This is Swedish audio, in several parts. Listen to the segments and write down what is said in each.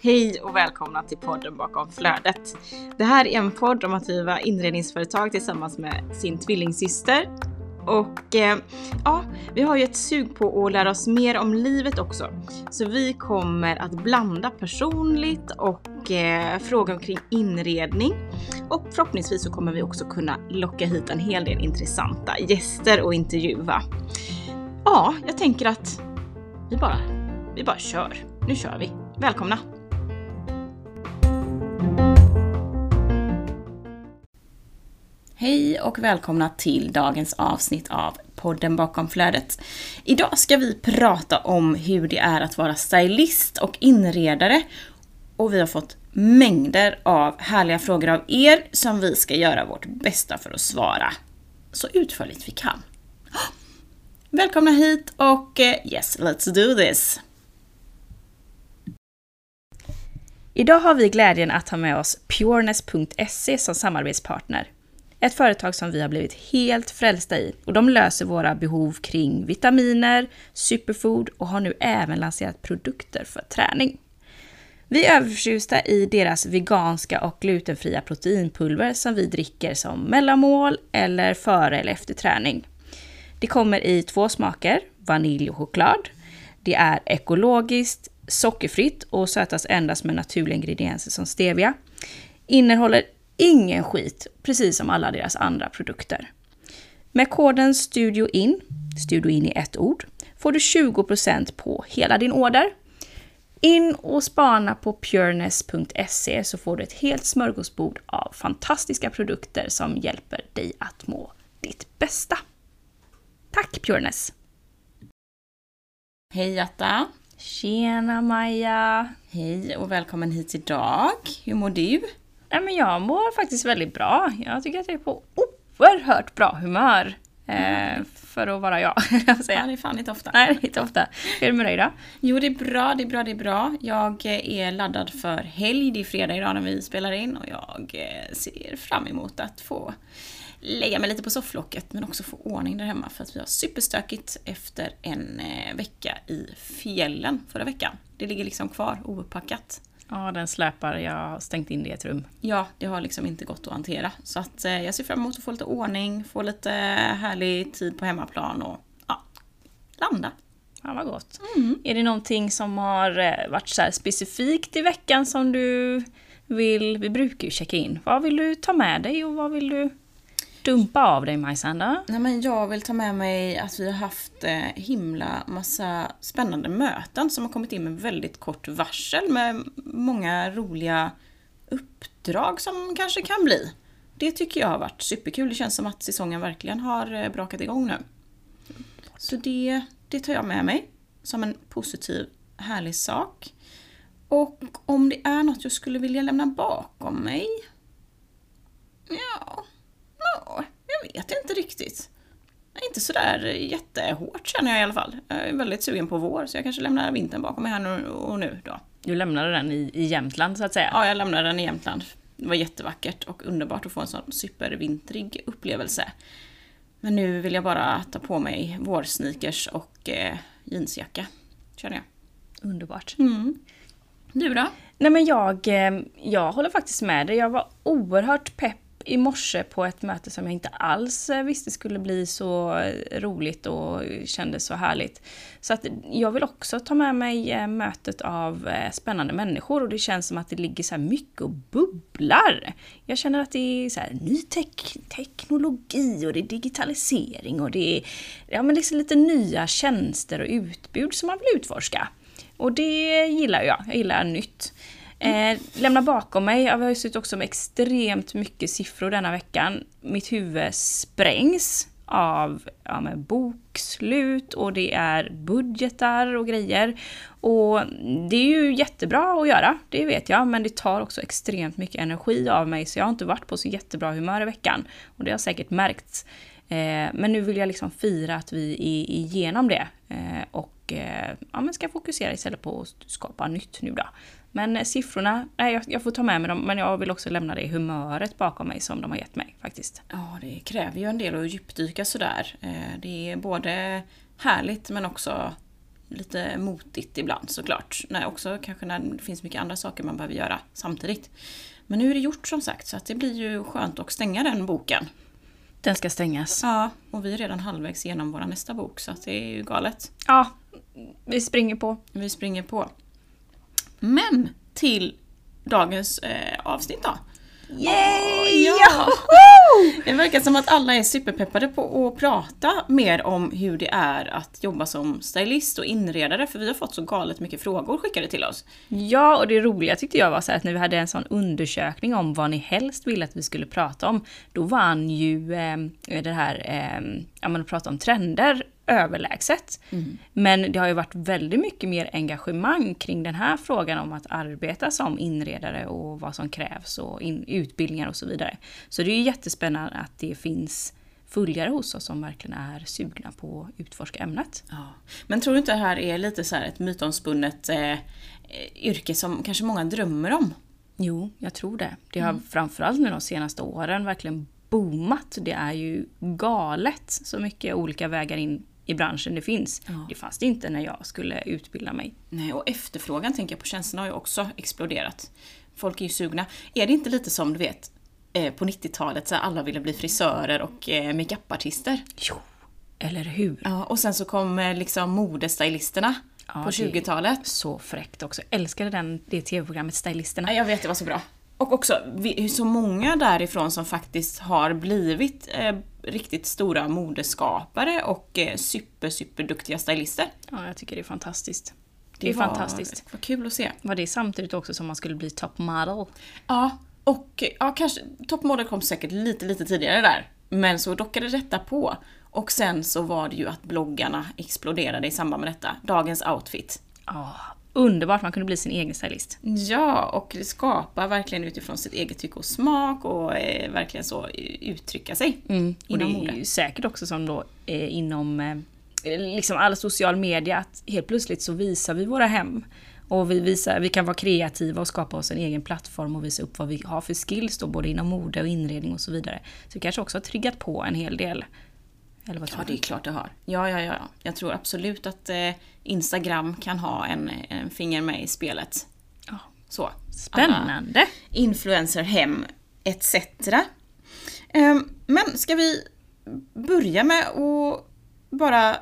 Hej och välkomna till podden bakom flödet. Det här är en podd om att driva inredningsföretag tillsammans med sin tvillingsyster. Och eh, ja, vi har ju ett sug på att lära oss mer om livet också. Så vi kommer att blanda personligt och eh, fråga omkring inredning. Och förhoppningsvis så kommer vi också kunna locka hit en hel del intressanta gäster och intervjua. Ja, jag tänker att vi bara, vi bara kör. Nu kör vi. Välkomna! Hej och välkomna till dagens avsnitt av podden bakom flödet. Idag ska vi prata om hur det är att vara stylist och inredare. Och vi har fått mängder av härliga frågor av er som vi ska göra vårt bästa för att svara så utförligt vi kan. Välkomna hit och eh, yes, let's do this! Idag har vi glädjen att ha med oss Pureness.se som samarbetspartner. Ett företag som vi har blivit helt frälsta i och de löser våra behov kring vitaminer, superfood och har nu även lanserat produkter för träning. Vi är överförtjusta i deras veganska och glutenfria proteinpulver som vi dricker som mellanmål eller före eller efter träning. Det kommer i två smaker, vanilj och choklad. Det är ekologiskt, sockerfritt och sötas endast med naturliga ingredienser som stevia. Innehåller ingen skit, precis som alla deras andra produkter. Med koden STUDIOIN, STUDIOIN i ett ord, får du 20% på hela din order. In och spana på pureness.se så får du ett helt smörgåsbord av fantastiska produkter som hjälper dig att må ditt bästa. Tack Pureness! Hej Jatta! Tjena Maja! Hej och välkommen hit idag. Hur mår du? Nej, men jag mår faktiskt väldigt bra. Jag tycker att jag är på oerhört bra humör. Eh, för att vara jag, jag säga. Ja, det är fan inte ofta. Nej, inte ofta. Hur är det med dig då? Jo, det är bra, det är bra, det är bra. Jag är laddad för helg. Det är fredag idag när vi spelar in och jag eh, ser fram emot att få lägga mig lite på sofflocket men också få ordning där hemma för att vi har superstökigt efter en eh, vecka i fjällen förra veckan. Det ligger liksom kvar ouppackat. Ja, den släpar. Jag har stängt in det i ett rum. Ja, det har liksom inte gått att hantera. Så att eh, jag ser fram emot att få lite ordning, få lite härlig tid på hemmaplan och ja, landa. Ja, vad gott. Mm. Är det någonting som har eh, varit så specifikt i veckan som du vill... Vi brukar ju checka in. Vad vill du ta med dig och vad vill du stumpa av dig Majsanda? Nej men jag vill ta med mig att vi har haft eh, himla massa spännande möten som har kommit in med väldigt kort varsel med många roliga uppdrag som kanske kan bli. Det tycker jag har varit superkul. Det känns som att säsongen verkligen har eh, brakat igång nu. Så det, det tar jag med mig som en positiv, härlig sak. Och om det är något jag skulle vilja lämna bakom mig? Ja, Ja, jag vet inte riktigt. Inte sådär jättehårt känner jag i alla fall. Jag är väldigt sugen på vår, så jag kanske lämnar vintern bakom mig här nu och nu då. Du lämnade den i, i Jämtland så att säga? Ja, jag lämnade den i Jämtland. Det var jättevackert och underbart att få en sån supervintrig upplevelse. Men nu vill jag bara ta på mig vårsneakers och eh, jeansjacka, känner jag. Underbart. Mm. Du då? Nej men jag, eh, jag håller faktiskt med dig. Jag var oerhört pepp i morse på ett möte som jag inte alls eh, visste skulle bli så eh, roligt och kändes så härligt. Så att jag vill också ta med mig eh, mötet av spännande människor och det känns som att det ligger så mycket och bubblar. Jag känner att det är så här ny tek teknologi och det är digitalisering och det är ja, men liksom lite nya tjänster och utbud som man vill utforska. Och det gillar jag, jag gillar nytt. Eh, lämna bakom mig, jag har ju suttit också med extremt mycket siffror denna veckan. Mitt huvud sprängs av ja, med bokslut och det är budgetar och grejer. Och det är ju jättebra att göra, det vet jag, men det tar också extremt mycket energi av mig så jag har inte varit på så jättebra humör i veckan. Och det har säkert märkts. Eh, men nu vill jag liksom fira att vi är igenom det. Eh, och eh, ja, men ska fokusera istället på att skapa nytt nu då. Men eh, siffrorna, nej, jag, jag får ta med mig dem, men jag vill också lämna det humöret bakom mig som de har gett mig faktiskt. Ja, det kräver ju en del att djupdyka sådär. Eh, det är både härligt men också lite motigt ibland såklart. Nej, också kanske när det finns mycket andra saker man behöver göra samtidigt. Men nu är det gjort som sagt så att det blir ju skönt att stänga den boken. Den ska stängas. Ja, och vi är redan halvvägs igenom vår nästa bok så att det är ju galet. Ja, vi springer på. Vi springer på. Men till dagens eh, avsnitt då. Yay! Ja! Det verkar som att alla är superpeppade på att prata mer om hur det är att jobba som stylist och inredare för vi har fått så galet mycket frågor skickade till oss. Ja, och det roliga tyckte jag var så att när vi hade en sån undersökning om vad ni helst ville att vi skulle prata om, då vann ju eh, det här, eh, ja men prata om trender överlägset. Mm. Men det har ju varit väldigt mycket mer engagemang kring den här frågan om att arbeta som inredare och vad som krävs och in, utbildningar och så vidare. Så det är ju jättespännande att det finns följare hos oss som verkligen är sugna på att utforska ämnet. Ja. Men tror du inte det här är lite så ett mytomspunnet eh, yrke som kanske många drömmer om? Jo, jag tror det. Det har mm. framförallt nu de senaste åren verkligen boomat. Det är ju galet så mycket olika vägar in i branschen det finns. Ja. Det fanns det inte när jag skulle utbilda mig. Nej, och efterfrågan tänker jag på tjänsterna har ju också exploderat. Folk är ju sugna. Är det inte lite som du vet eh, på 90-talet så alla ville bli frisörer och eh, makeupartister? Jo, eller hur? Ja, och sen så kom eh, liksom modestylisterna ja, på 20-talet. Så fräckt också. Älskade den, det tv-programmet Stylisterna. Ja, jag vet, det var så bra. Och också så många därifrån som faktiskt har blivit eh, riktigt stora modeskapare och eh, super, super duktiga stylister. Ja, jag tycker det är fantastiskt. Det, det är var, fantastiskt. Vad kul att se. Var det samtidigt också som man skulle bli top model? Ja, och ja, kanske top model kom säkert lite, lite tidigare där. Men så dockade detta på. Och sen så var det ju att bloggarna exploderade i samband med detta. Dagens outfit. Ja, underbart, man kunde bli sin egen stylist. Ja, och skapa verkligen utifrån sitt eget tycke och smak och eh, verkligen så uttrycka sig mm. Och det är ju säkert också som då eh, inom eh, liksom all social media att helt plötsligt så visar vi våra hem. Och vi, visar, vi kan vara kreativa och skapa oss en egen plattform och visa upp vad vi har för skills då, både inom mode och inredning och så vidare. Så det kanske också har triggat på en hel del eller vad ja, det är klart det har. Ja, ja, ja. Jag tror absolut att eh, Instagram kan ha en, en finger med i spelet. Ja. Så. Spännande! Influencerhem etc. Eh, men ska vi börja med att bara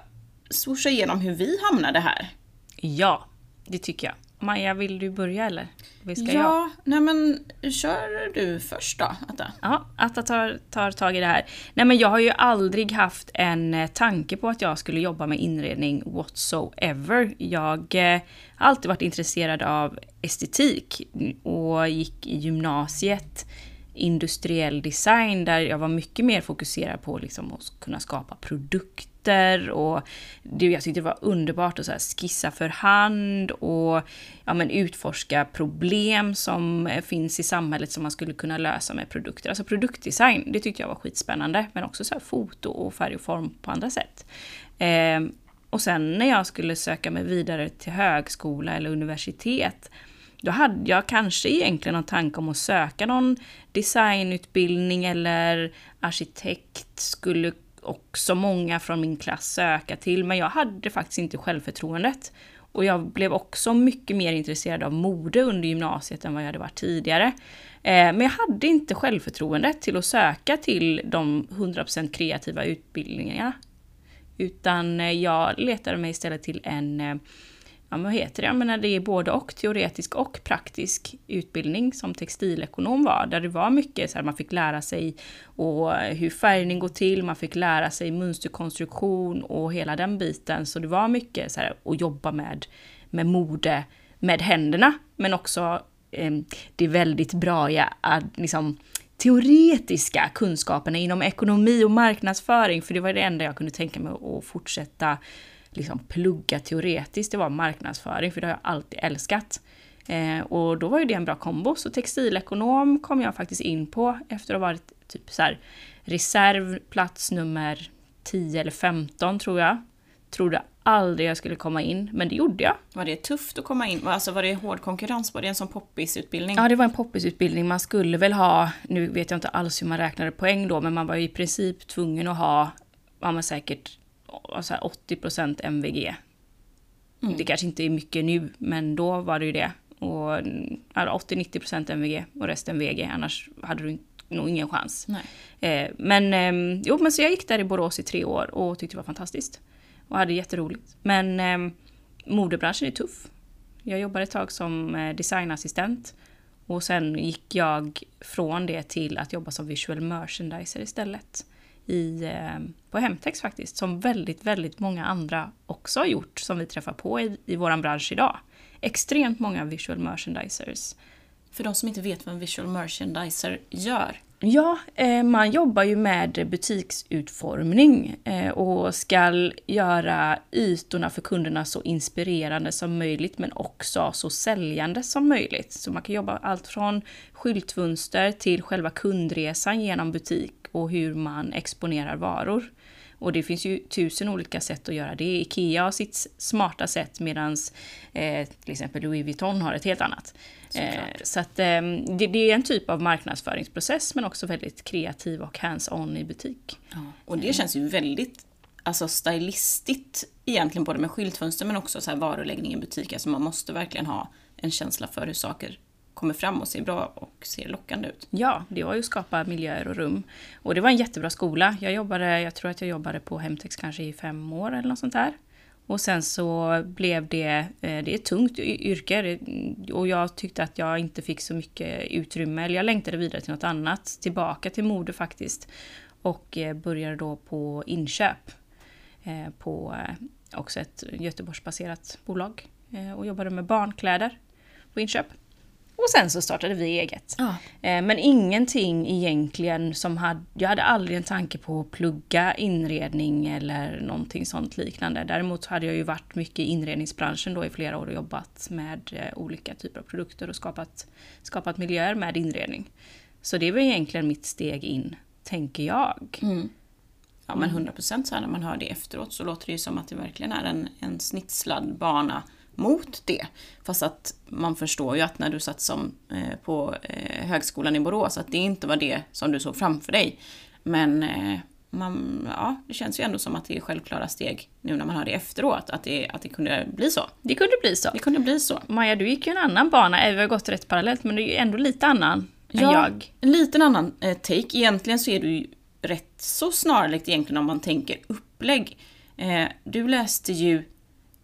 swoosha igenom hur vi hamnade här? Ja, det tycker jag. Maja, vill du börja eller? Ska ja, jag? nej men kör du först då, Atta. Ja, Atta tar, tar tag i det här. Nej men jag har ju aldrig haft en eh, tanke på att jag skulle jobba med inredning whatsoever. Jag eh, har alltid varit intresserad av estetik och gick i gymnasiet industriell design där jag var mycket mer fokuserad på liksom att kunna skapa produkter noter och det, jag tyckte det var underbart att så skissa för hand och ja, men utforska problem som eh, finns i samhället som man skulle kunna lösa med produkter. Alltså produktdesign, det tyckte jag var skitspännande, men också så foto och färg och form på andra sätt. Eh, och sen när jag skulle söka mig vidare till högskola eller universitet då hade jag kanske egentligen någon tanke om att söka någon designutbildning eller arkitekt skulle också många från min klass söka till, men jag hade faktiskt inte självförtroendet. Och jag blev också mycket mer intresserad av mode under gymnasiet än vad jag hade varit tidigare. Eh, men jag hade inte självförtroendet till att söka till de 100% kreativa utbildningarna. Utan eh, jag letade mig istället till en eh, ja, vad heter det? Jag menar, det är både och teoretisk och praktisk utbildning som textilekonom var, där det var mycket så här, man fick lära sig och hur färgning går till, man fick lära sig mönsterkonstruktion och hela den biten. Så det var mycket så här, att jobba med, med mode med händerna, men också eh, det väldigt bra ja, liksom, teoretiska kunskaperna inom ekonomi och marknadsföring, för det var det enda jag kunde tänka mig att fortsätta liksom plugga teoretiskt, det var marknadsföring, för det har jag alltid älskat. Eh, och då var ju det en bra kombo, så textilekonom kom jag faktiskt in på efter att ha varit typ så här, reserv, plats nummer 10 eller 15 tror jag. Trodde aldrig jag skulle komma in, men det gjorde jag. Var det tufft att komma in? Alltså var det hård konkurrens? Var det en sån poppisutbildning? Ja, det var en poppisutbildning. Man skulle väl ha, nu vet jag inte alls hur man räknade poäng då, men man var ju i princip tvungen att ha, ja men säkert alltså 80% MVG. Mm. Det kanske inte är mycket nu, men då var det ju det. Och 80-90% MVG och resten VG, annars hade du nog ingen chans. Eh, men, eh, jo, men så jag gick där i Borås i tre år och tyckte det var fantastiskt. Och hade jätteroligt. Men eh, modebranschen är tuff. Jag jobbade ett tag som eh, designassistent. Och sen gick jag från det till att jobba som visual merchandiser istället. I, eh, på Hemtex faktiskt, som väldigt, väldigt många andra också har gjort, som vi träffar på i, i vår bransch idag. Extremt många visual merchandisers. För de som inte vet vad en visual merchandiser gör, Ja, eh, man jobbar ju med butiksutformning eh, och ska göra ytorna för kunderna så inspirerande som möjligt men också så säljande som möjligt. Så man kan jobba allt från skyltfönster till själva kundresan genom butik och hur man exponerar varor. Och det finns ju tusen olika sätt att göra det. Ikea har sitt smarta sätt medan eh, till exempel Louis Vuitton har ett helt annat. Eh, så att, eh, det, det, är en typ av marknadsföringsprocess men också väldigt kreativ och hands-on i butik. Ja. Och det känns ju väldigt alltså stylistigt egentligen både med skyltfönster men också så här varuläggning i butik. Alltså man måste verkligen ha en känsla för hur saker kommer fram och ser bra och ser lockande ut. Ja, det var ju att skapa miljöer och rum. Och det var en jättebra skola. Jag jobbade, jag tror att jag jobbade på Hemtex kanske i fem år eller något sånt där. Och sen så blev det, eh, det är ett tungt yrke och jag tyckte att jag inte fick så mycket utrymme, eller jag längtade vidare till något annat, tillbaka till mode faktiskt. Och eh, började då på inköp eh, på också ett Göteborgsbaserat bolag och jobbade med barnkläder på inköp. Och sen så startade vi eget. Ja. Eh, men ingenting egentligen som hade... Jag hade aldrig en tanke på att plugga inredning eller någonting sånt liknande. Däremot hade jag ju varit mycket i inredningsbranschen då i flera år och jobbat med eh, olika typer av produkter och skapat, skapat miljöer med inredning. Så det var egentligen mitt steg in, tänker jag. Mm. Ja men 100% så här när man hör det efteråt så låter det ju som att det verkligen är en, en snitslad bana mot det. Fast att man förstår ju att när du satt som eh, på eh, högskolan i Borås att det inte var det som du såg framför dig. Men eh, man, ja, det känns ju ändå som att det är självklara steg nu när man hör det efteråt, att det, att det kunde bli så. Det kunde bli så. Det kunde bli så. Maja, du gick ju en annan bana, vi har gått rätt parallellt, men du är ju ändå lite annan ja, än jag. en liten annan eh, take. Egentligen så är du ju rätt så snarlikt egentligen om man tänker upplägg. Eh, du läste ju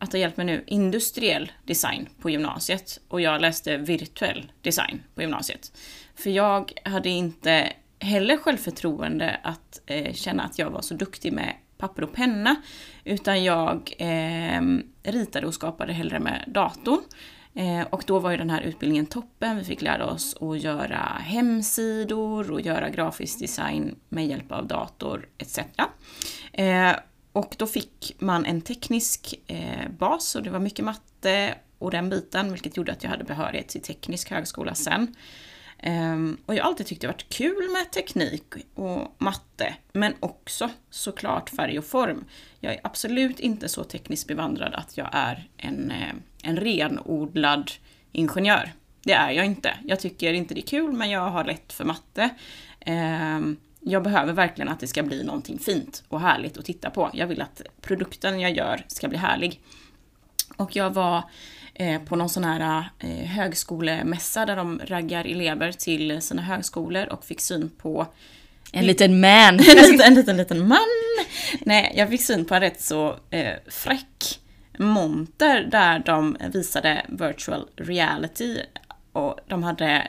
att ha hjälpt mig nu, industriell design på gymnasiet och jag läste virtuell design på gymnasiet. För jag hade inte heller självförtroende att eh, känna att jag var så duktig med papper och penna, utan jag eh, ritade och skapade hellre med datorn. Eh, och då var ju den här utbildningen toppen. Vi fick lära oss att göra hemsidor och göra grafisk design med hjälp av dator etc. Eh, och då fick man en teknisk eh, bas och det var mycket matte och den biten, vilket gjorde att jag hade behörighet till teknisk högskola sen. Um, och jag har alltid tyckt det varit kul med teknik och matte, men också såklart färg och form. Jag är absolut inte så tekniskt bevandrad att jag är en, eh, en renodlad ingenjör. Det är jag inte. Jag tycker inte det är kul, men jag har lätt för matte. Um, jag behöver verkligen att det ska bli någonting fint och härligt att titta på. Jag vill att produkten jag gör ska bli härlig. Och jag var eh, på någon sån här eh, högskolemässa där de raggar elever till sina högskolor och fick syn på en liten man! en, liten, en liten, liten man! Nej, jag fick syn på en rätt så eh, fräck monter där de visade virtual reality och de hade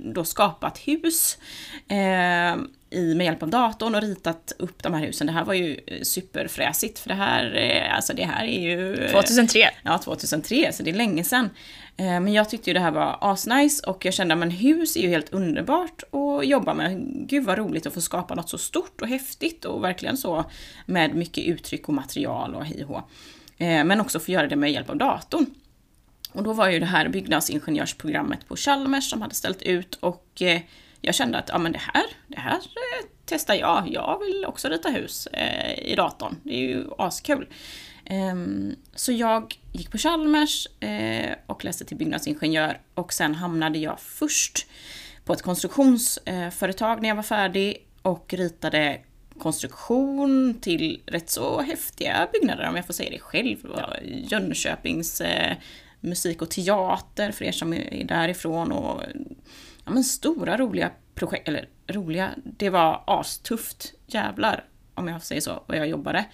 då skapat hus eh, i, med hjälp av datorn och ritat upp de här husen. Det här var ju eh, superfräsigt för det här, eh, alltså det här är ju... 2003! Eh, ja, 2003, så det är länge sedan. Men jag tyckte ju det här var asnice och jag kände att hus är ju helt underbart att jobba med. Gud vad roligt att få skapa något så stort och häftigt och verkligen så med mycket uttryck och material och hej och Men också få göra det med hjälp av datorn. Och då var ju det här byggnadsingenjörsprogrammet på Chalmers som hade ställt ut och jag kände att ja, men det här, det här eh, testar jag. Jag vill också rita hus eh, i datorn. Det är ju askul. Ehm, Så jag gick på Chalmers eh, och läste till byggnadsingenjör och sen hamnade jag först på ett konstruktionsföretag när jag var färdig och ritade konstruktion till rätt så häftiga byggnader om jag får säga det själv. Var Jönköpings eh, musik och teater för er som är därifrån och ja, men stora roliga projekt, eller roliga, det var astufft jävlar om jag säger så, vad jag jobbade.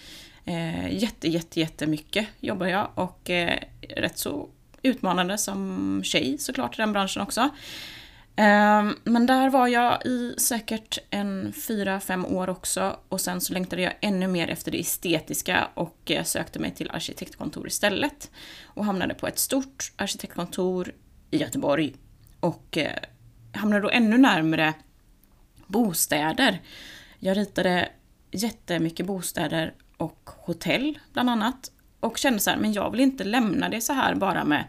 Eh, jätte, jätte, jättemycket jobbar jag och eh, rätt så utmanande som tjej såklart i den branschen också. Ehm, men där var jag i säkert en fyra, fem år också och sen så längtade jag ännu mer efter det estetiska och eh, sökte mig till arkitektkontor istället. Och hamnade på ett stort arkitektkontor i Göteborg och eh, hamnade då ännu närmre bostäder. Jag ritade jättemycket bostäder och hotell bland annat. Och kände så här, men jag vill inte lämna det så här bara med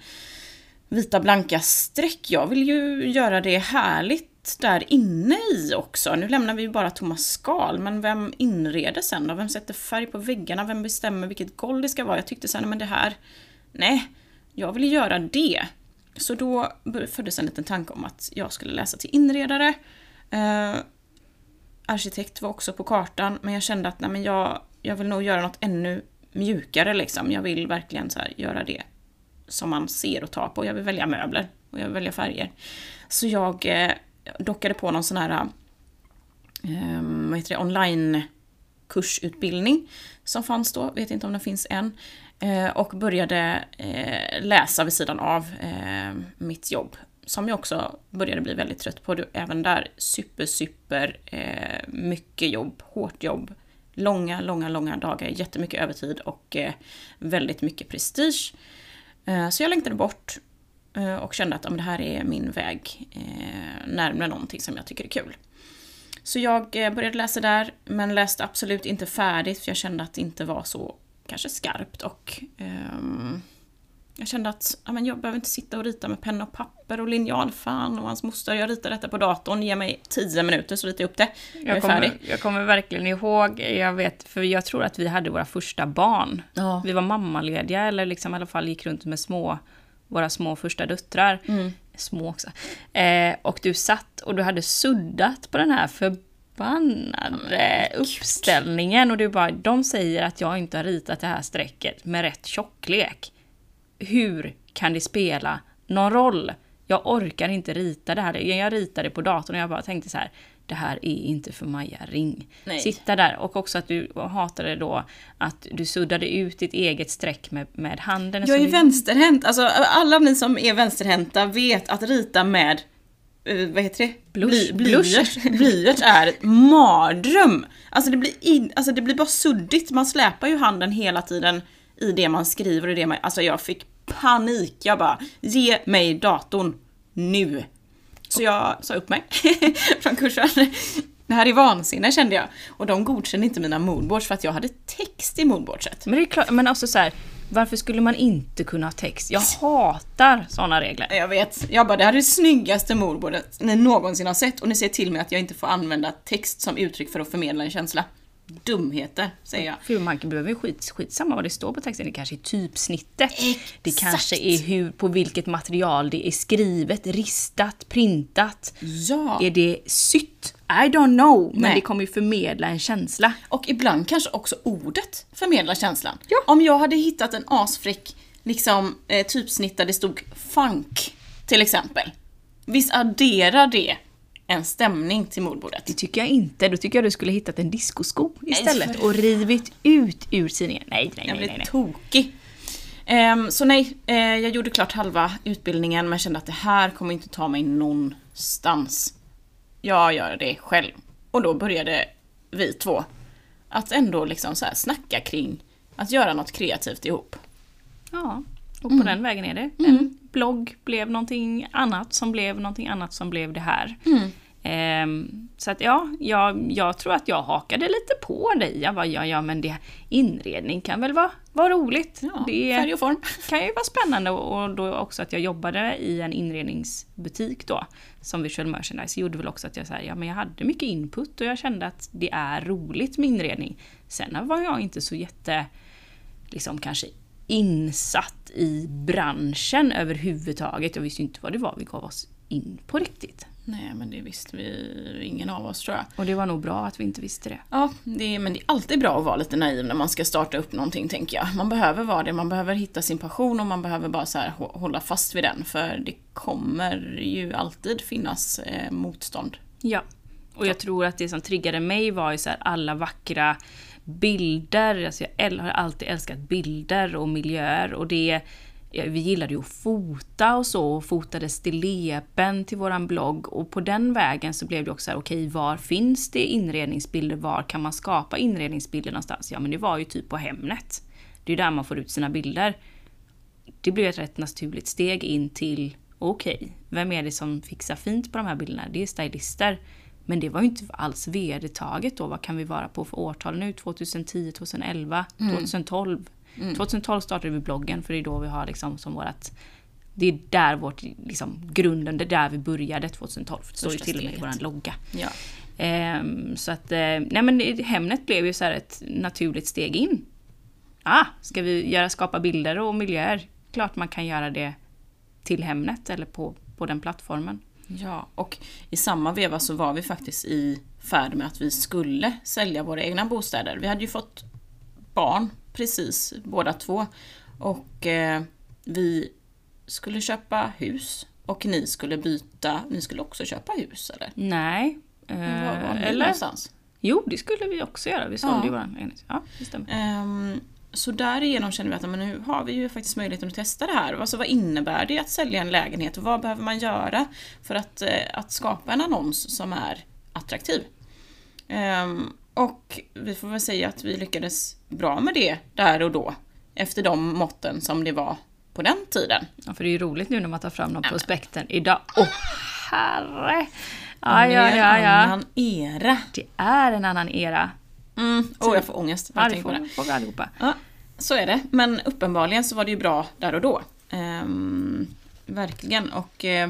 vita blanka streck. Jag vill ju göra det härligt där inne i också. Nu lämnar vi ju bara tomma skal, men vem inreder sen då? Vem sätter färg på väggarna? Vem bestämmer vilket golv det ska vara? Jag tyckte sen, men det här, nej, jag vill göra det. Så då föddes en liten tanke om att jag skulle läsa till inredare. Eh, arkitekt var också på kartan, men jag kände att nej, men jag, jag vill nog göra något ännu mjukare liksom. Jag vill verkligen så här, göra det som man ser och tar på. Jag vill välja möbler och jag vill välja färger. Så jag eh, dockade på någon sån här eh, vad heter det, online kursutbildning som fanns då, vet inte om den finns än. Eh, och började eh, läsa vid sidan av eh, mitt jobb. Som jag också började bli väldigt trött på. Även där super, super eh, mycket jobb, hårt jobb. Långa, långa, långa dagar, jättemycket övertid och eh, väldigt mycket prestige. Eh, så jag längtade bort eh, och kände att det här är min väg eh, närmare någonting som jag tycker är kul. Så jag började läsa där, men läste absolut inte färdigt för jag kände att det inte var så kanske skarpt och um, jag kände att ja, men jag behöver inte sitta och rita med penna och papper och linjal. Fan och hans moster, jag ritar detta på datorn, ge mig 10 minuter så ritar jag upp det. Jag, är Jag färdig. kommer, jag kommer verkligen ihåg, jag vet, för jag tror att vi hade våra första barn. Ja. Vi var mammalediga, eller liksom i alla fall gick runt med små, våra små första döttrar. Mm. Små också. Eh, och du satt och du hade suddat på den här förbannade uppställningen. Och du bara, de säger att jag inte har ritat det här strecket med rätt tjocklek. Hur kan det spela någon roll? Jag orkar inte rita det här. Jag ritade på datorn och jag bara tänkte så här. Det här är inte för Maja Ring. Nej. Sitta där och också att du hatade då att du suddade ut ditt eget streck med, med handen. Jag är Så- vänsterhänt, alltså alla ni som är vänsterhänta vet att rita med eh, vad heter det? Blush. blyert. blyert är ett mardröm. Alltså det, blir in, alltså det blir bara suddigt, man släpar ju handen hela tiden i det man skriver och det man, alltså jag fick panik. Jag bara, ge mig datorn nu. Så jag sa upp mig från kursen. Det här är vansinne kände jag. Och de godkände inte mina moodboards för att jag hade text i moodboardset. Men det är klart, men också så här, varför skulle man inte kunna ha text? Jag hatar sådana regler. Jag vet. Jag bara, det här är det snyggaste moodboardet ni någonsin har sett och ni ser till mig att jag inte får använda text som uttryck för att förmedla en känsla. Dumheter, säger jag. För man behöver ju skit, skitsamma vad det står på texten, det kanske är typsnittet. Det Exakt. kanske är hur, på vilket material det är skrivet, ristat, printat. Ja. Är det sytt? I don't know, men Nej. det kommer ju förmedla en känsla. Och ibland kanske också ordet förmedlar känslan. Ja. Om jag hade hittat en asfräck liksom, eh, typsnitt där det stod funk, till exempel. Visst adderar det en stämning till moodboardet? Det tycker jag inte. Då tycker jag du skulle hittat en discosko istället för- och rivit ut ur tidningen. Nej, nej, Jag nej, blev nej. nej. tokig. Ehm, så nej, eh, jag gjorde klart halva utbildningen men kände att det här kommer inte ta mig någonstans. Jag gör det själv. Och då började vi två att ändå liksom så här snacka kring att göra något kreativt ihop. Ja, och på den vägen är det. En blogg blev någonting annat som blev någonting annat som blev det här. Ehm, så att ja, jag, jag tror att jag hakade lite på dig. Jag bara, ja, ja men det, inredning kan väl vara, vara roligt. Ja, det färg och form. kan ju vara spännande och då också att jag jobbade i en inredningsbutik då som visual merchandise gjorde väl också att jag, så här, ja, men jag hade mycket input och jag kände att det är roligt med inredning. Sen var jag inte så jätte liksom kanske insatt i branschen överhuvudtaget. Jag visste inte vad det var vi gav oss in på riktigt. Nej, men det visste vi ingen av oss tror jag. Och det var nog bra att vi inte visste det. Ja, det men det är alltid bra att vara lite naiv när man ska starta upp någonting, tänker jag. Man behöver vara det, man behöver hitta sin passion och man behöver bara så här hå- hålla fast vid den, för det kommer ju alltid finnas eh, motstånd. Ja. Och jag tror att det som triggade mig var ju så här alla vackra bilder. Alltså jag har alltid älskat bilder och miljöer och det vi gillade ju att fota och så, och fotade stilleben till våran blogg och på den vägen så blev det också här, okej var finns det inredningsbilder, var kan man skapa inredningsbilder någonstans? Ja men det var ju typ på Hemnet. Det är ju där man får ut sina bilder. Det blev ett rätt naturligt steg in till, okej, vem är det som fixar fint på de här bilderna? Det är stylister. Men det var ju inte alls vedertaget då. Vad kan vi vara på för årtal nu? 2010, 2011, 2012? 2012 startade vi bloggen för det är då vi har liksom som vårat... Det är där vårt, liksom, grunden, det är där vi började 2012. Det står ju till och med i vår logga. Ja. Ehm, så att, eh, nej men Hemnet blev ju så här ett naturligt steg in. Ah, ska vi göra, skapa bilder och miljöer? Klart man kan göra det till Hemnet eller på, på den plattformen. Ja, och i samma veva så var vi faktiskt i färd med att vi skulle sälja våra egna bostäder. Vi hade ju fått barn precis, båda två. Och eh, vi skulle köpa hus. Och ni skulle byta, ni skulle också köpa hus eller? Nej. eh, Var var eller? någonstans? Jo, det skulle vi också göra. Vi sålde Ja. ju våran lägenhet. Ja, det stämmer. Ehm, så därigenom känner vi att men nu har vi ju faktiskt möjligheten att testa det här. Alltså, vad innebär det att sälja en lägenhet och vad behöver man göra för att, eh, att skapa en annons som är attraktiv? Ehm, och vi får väl säga att vi lyckades bra med det där och då. Efter de måtten som det var på den tiden. Ja, för det är ju roligt nu när man tar fram de prospekten idag. Åh, herre! Ja, En ja, ja, ja. annan era. Det är en annan era. Mm. Oh, jag får ångest Ja, det får, får vi allihopa. Ja, så är det. Men uppenbarligen så var det ju bra där och då. Ehm, verkligen. Och eh,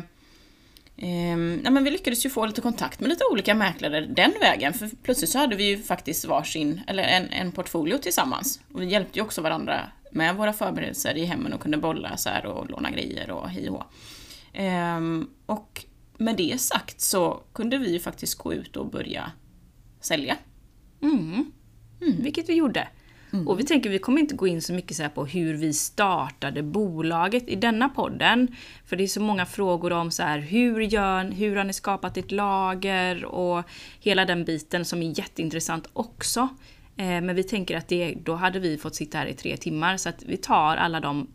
ehm, ja, men vi lyckades ju få lite kontakt med lite olika mäklare den vägen. För plötsligt så hade vi ju faktiskt varsin, eller en, en portfolio tillsammans. Och vi hjälpte ju också varandra med våra förberedelser i hemmen och kunde bolla så här och låna grejer och hej och. Ehm, Och med det sagt så kunde vi ju faktiskt gå ut och börja sälja. Mm. Vilket vi gjorde. Och vi tänker vi kommer inte gå in så mycket så på hur vi startade bolaget i denna podden. För det är så många frågor om så här, hur, gör, hur har ni skapat ett lager och hela den biten som är jätteintressant också. Eh, men vi tänker att det, då hade vi fått sitta här i tre timmar så att vi tar alla de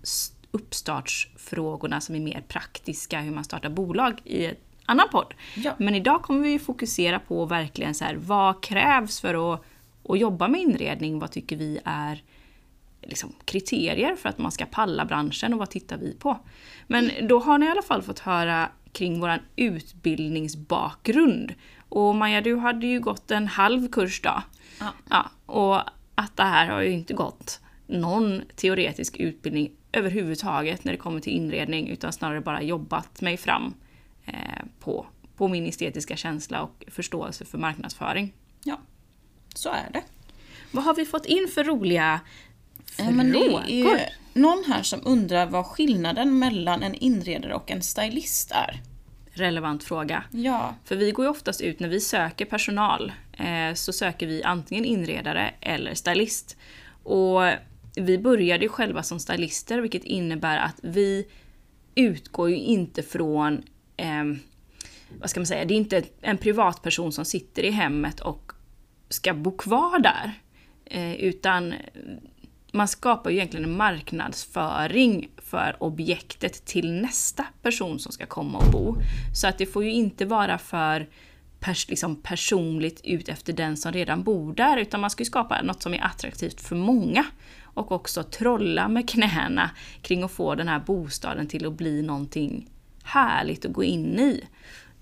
uppstartsfrågorna som är mer praktiska, hur man startar bolag i en annan podd. Ja. Men idag kommer vi fokusera på verkligen så här, vad krävs för att, att jobba med inredning? Vad tycker vi är liksom, kriterier för att man ska palla branschen och vad tittar vi på? Men då har ni i alla fall fått höra kring vår utbildningsbakgrund. Och Maja, du hade ju gått en halv kurs då. Ja. Ja, och att det här har ju inte gått någon teoretisk utbildning överhuvudtaget när det kommer till inredning utan snarare bara jobbat mig fram på, på min estetiska känsla och förståelse för marknadsföring. Ja, så är det. Vad har vi fått in för roliga Ja, frågor? ju någon här som undrar vad skillnaden mellan en inredare och en stylist är. Relevant fråga. Ja, För vi går ju oftast ut när vi söker personal eh, så söker vi antingen inredare eller stylist. Och vi började ju själva som stylister vilket innebär att vi utgår ju inte från eh, vad ska man säga, det är inte en privatperson som sitter i hemmet och ska bo kvar där. Eh, utan man skapar ju egentligen en marknadsföring för objektet till nästa person som ska komma och bo. Så att det får ju inte vara för pers liksom personligt ut efter den som redan bor där, utan man ska ju skapa något som är attraktivt för många. Och också trolla med knäna kring att få den här bostaden till att bli någonting härligt att gå in i.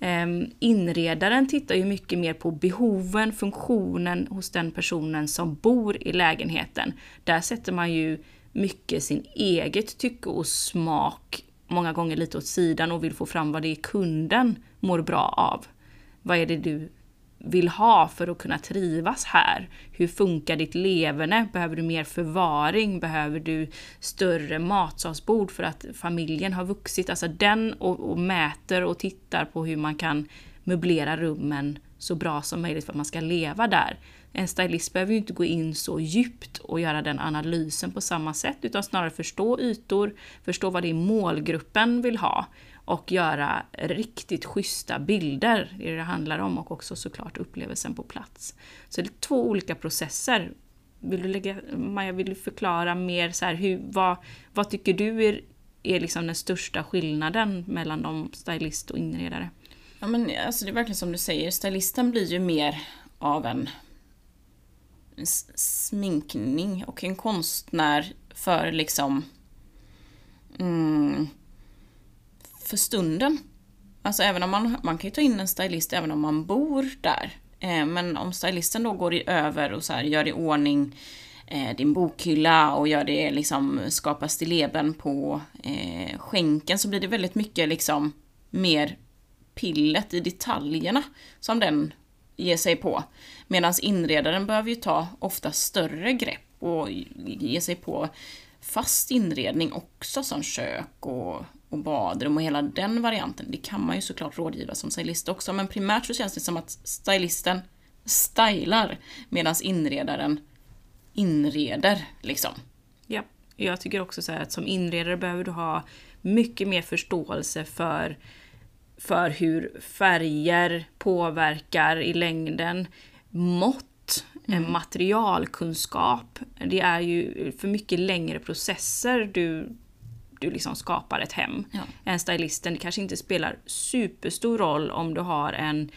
Ehm, inredaren tittar ju mycket mer på behoven, funktionen hos den personen som bor i lägenheten. Där sätter man ju mycket sin eget tycke och smak många gånger lite åt sidan och vill få fram vad det är kunden mår bra av. Vad är det du vill ha för att kunna trivas här. Hur funkar ditt leverne? Behöver du mer förvaring? Behöver du större matsalsbord för att familjen har vuxit? Alltså den och, och mäter och tittar på hur man kan möblera rummen så bra som möjligt för att man ska leva där. En stylist behöver ju inte gå in så djupt och göra den analysen på samma sätt utan snarare förstå ytor, förstå vad det är målgruppen vill ha och göra riktigt schyssta bilder. Det är det det handlar om och också såklart upplevelsen på plats. Så det är två olika processer. Vill du lägga, Maja, vill du förklara mer så här, hur, vad, vad tycker du är, är liksom den största skillnaden mellan de stylist och inredare? Ja men alltså det är verkligen som du säger, stylisten blir ju mer av en sminkning och en konstnär för liksom mm, för stunden. Alltså även om man, man kan ju ta in en stylist även om man bor där. Eh, men om stylisten då går i över och så här, gör i ordning eh, din bokhylla och gör det liksom, skapar stilleben på eh, skänken så blir det väldigt mycket liksom mer pillet i detaljerna som den ger sig på. Medan inredaren behöver ju ta ofta större grepp och ge sig på fast inredning också som kök och, och badrum och hela den varianten. Det kan man ju såklart rådgiva som stylist också men primärt så känns det som att stylisten stylar medan inredaren inreder liksom. Ja, jag tycker också så att som inredare behöver du ha mycket mer förståelse för för hur färger påverkar i längden. Mått, mm. materialkunskap. Det är ju för mycket längre processer du, du liksom skapar ett hem. Ja. En stylisten, det kanske inte spelar superstor roll om du har en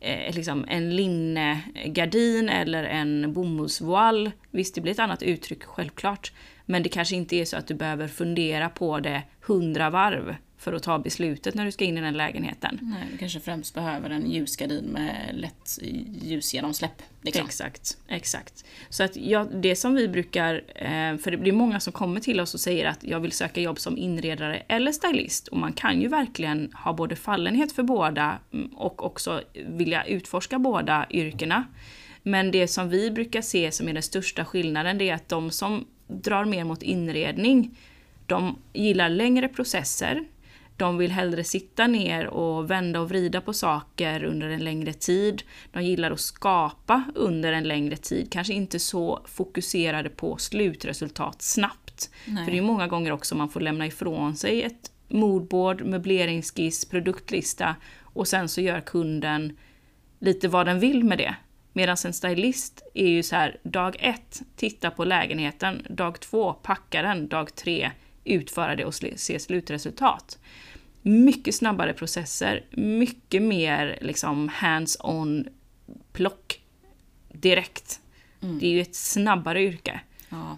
eh, liksom en linnegardin eller en bomullsvoal. Visst, det blir ett annat uttryck självklart. Men det kanske inte är så att du behöver fundera på det hundra varv för att ta beslutet när du ska in i den lägenheten. Nej, du kanske främst behöver en ljusgardin med lätt ljusgenomsläpp. Liksom. Exakt, exakt. Så att ja, det som vi brukar, eh, för det blir många som kommer till oss och säger att jag vill söka jobb som inredare eller stylist. Och man kan ju verkligen ha både fallenhet för båda mm, och också vilja utforska båda yrkena. Men det som vi brukar se som är den största skillnaden det är att de som drar mer mot inredning, de gillar längre processer, de vill hellre sitta ner och vända och vrida på saker under en längre tid. De gillar att skapa under en längre tid, kanske inte så fokuserade på slutresultat snabbt. Nej. För det är många gånger också man får lämna ifrån sig ett moodboard, möbleringsskiss, produktlista och sen så gör kunden lite vad den vill med det. Medan en stylist är ju så här, dag ett, titta på lägenheten, dag två, packa den, dag tre, utföra det och se slutresultat mycket snabbare processer, mycket mer liksom hands-on plock direkt. Mm. Det är ju ett snabbare yrke. Ja,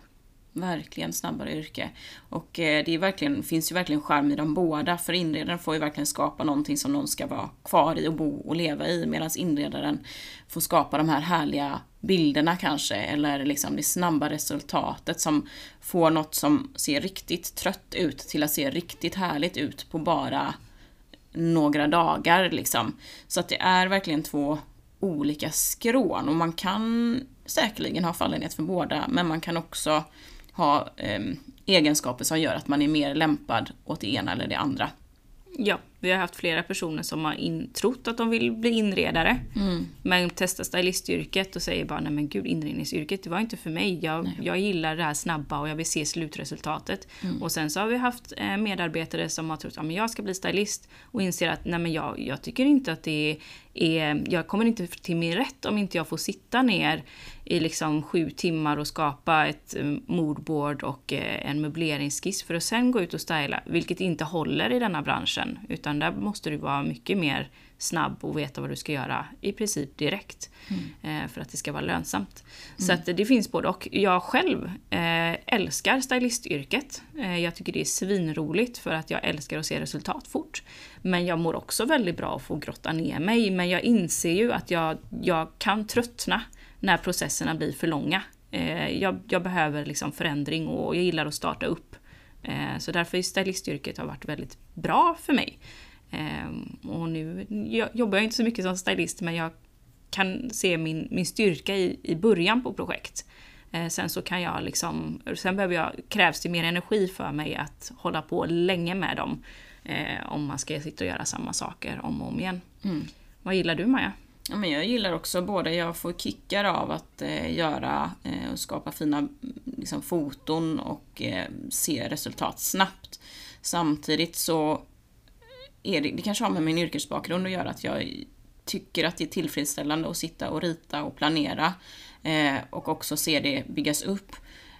verkligen snabbare yrke. Och eh, det är verkligen, finns ju verkligen charm i dem båda, för inredaren får ju verkligen skapa någonting som någon ska vara kvar i och bo och leva i, medan inredaren får skapa de här härliga bilderna kanske, eller liksom det snabba resultatet som får något som ser riktigt trött ut till att se riktigt härligt ut på bara några dagar liksom. Så att det är verkligen två olika skrån och man kan säkerligen ha fallenhet för båda men man kan också ha eh, egenskaper som gör att man är mer lämpad åt det ena eller det andra. Ja, vi har haft flera personer som har in, trott att de vill bli inredare. Mm. Men testar stylistyrket och säger bara nej men gud inredningsyrket det var inte för mig. Jag, jag gillar det här snabba och jag vill se slutresultatet. Mm. Och sen så har vi haft eh, medarbetare som har trott att ja, jag ska bli stylist och inser att nej men jag, jag tycker inte att det är, jag kommer inte till min rätt om inte jag får sitta ner i liksom sju timmar och skapa ett eh, moodboard och eh, en möbleringsskiss för att sen gå ut och styla, vilket inte håller i denna branschen. Utan där måste du vara mycket mer snabb och veta vad du ska göra i princip direkt. Mm. Eh, för att det ska vara lönsamt. Mm. Så att det finns både och. Jag själv eh, älskar stylistyrket. Eh, jag tycker det är svinroligt för att jag älskar att se resultat fort. Men jag mår också väldigt bra att få grotta ner mig. Men jag inser ju att jag, jag kan tröttna när processerna blir för långa. Jag, jag, behöver liksom förändring och jag gillar att starta upp. Så därför är stylistyrket har varit väldigt bra för mig. Eh, och nu jag jobbar jag inte så mycket som stylist men jag kan se min, min styrka i, i början på projekt. Eh, sen så kan jag liksom, sen behöver jag, krävs det mer energi för mig att hålla på länge med dem. Eh, om man ska sitta och göra samma saker om och om igen. Mm. Vad gillar du Maja? Ja, men jag gillar också både, jag får kickar av att eh, göra eh, och skapa fina liksom, foton och eh, se resultat snabbt. Samtidigt så är det, det kanske har med min yrkesbakgrund att göra att jag tycker att det är tillfredsställande att sitta och rita och planera eh, och också se det byggas upp.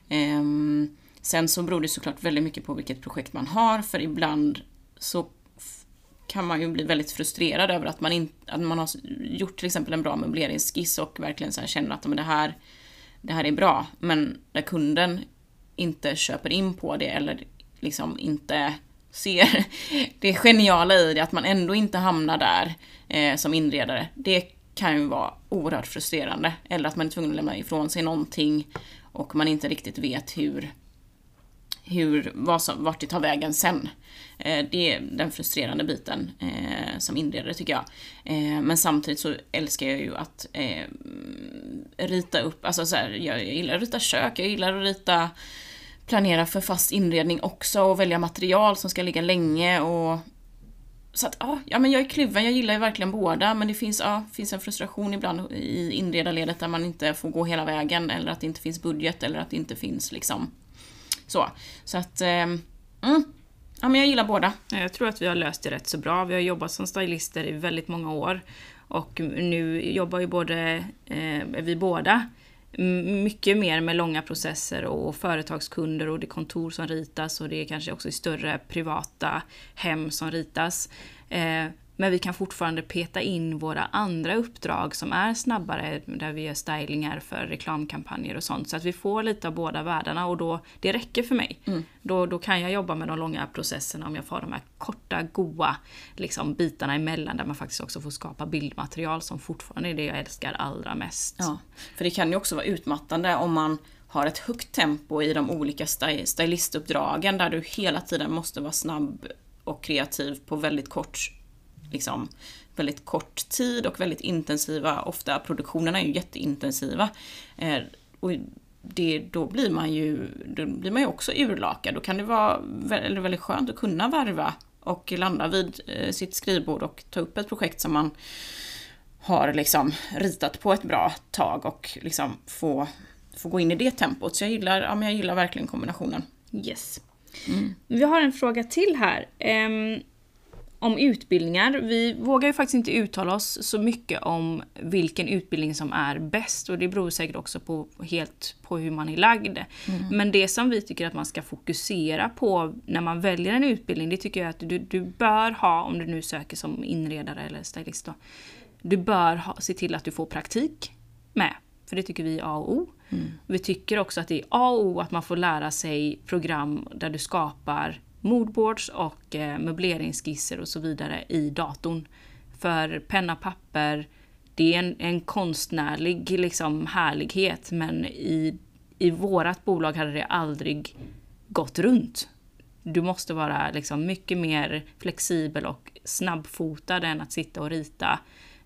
Eh, sen så beror det såklart väldigt mycket på vilket projekt man har för ibland så kan man ju bli väldigt frustrerad över att man, in, att man har gjort till exempel en bra möbleringsskiss och verkligen så känner att men det, här, det här är bra. Men där kunden inte köper in på det eller liksom inte ser det geniala i det, att man ändå inte hamnar där eh, som inredare. Det kan ju vara oerhört frustrerande. Eller att man är tvungen att lämna ifrån sig någonting och man inte riktigt vet hur, hur, vad som, vart det tar vägen sen. Eh, det är den frustrerande biten eh, som inredare tycker jag. Eh, men samtidigt så älskar jag ju att eh, rita upp, alltså så här, jag, jag gillar att rita kök, jag gillar att rita planera för fast inredning också och välja material som ska ligga länge och så att ja, men jag är kluven, jag gillar ju verkligen båda men det finns, ja, finns en frustration ibland i inredarledet där man inte får gå hela vägen eller att det inte finns budget eller att det inte finns liksom så. Så att, eh, mm, ja men jag gillar båda. Jag tror att vi har löst det rätt så bra. Vi har jobbat som stylister i väldigt många år och nu jobbar ju både eh, vi båda mycket mer med långa processer och företagskunder och det är kontor som ritas och det är kanske också i större privata hem som ritas. Eh, men vi kan fortfarande peta in våra andra uppdrag som är snabbare, där vi gör stylingar för reklamkampanjer och sånt. Så att vi får lite av båda världarna och då, det räcker för mig. Mm. Då, då kan jag jobba med de långa processerna om jag får de här korta, goa liksom, bitarna emellan där man faktiskt också får skapa bildmaterial som fortfarande är det jag älskar allra mest. Ja, för det kan ju också vara utmattande om man har ett högt tempo i de olika stylistuppdragen där du hela tiden måste vara snabb och kreativ på väldigt kort liksom väldigt kort tid och väldigt intensiva, ofta produktionerna är ju jätteintensiva. Eh, och det, då blir man ju, då blir man ju också urlakad. Då kan det vara väldigt, väldigt skönt att kunna varva och landa vid eh, sitt skrivbord och ta upp ett projekt som man har liksom ritat på ett bra tag och liksom få, få gå in i det tempot. Så jag gillar, ja, men jag gillar verkligen kombinationen. Yes. Mm. Vi har en fråga till här. Um, om utbildningar. Vi vågar ju faktiskt inte uttala oss så mycket om vilken utbildning som är bäst och det beror säkert också på, helt på hur man är lagd. Mm. Men det som vi tycker att man ska fokusera på när man väljer en utbildning, det tycker jag att du, du bör ha, om du nu söker som inredare eller stylist då, du bör ha, se till att du får praktik med. För det tycker vi är A och O. Mm. Vi tycker också att det är A och O att man får lära sig program där du skapar moodboards och eh, möbleringsskisser och så vidare i datorn. För penna, papper, det är en, en konstnärlig liksom, härlighet men i, i vårat bolag hade det aldrig gått runt. Du måste vara liksom mycket mer flexibel och snabbfotad än att sitta och rita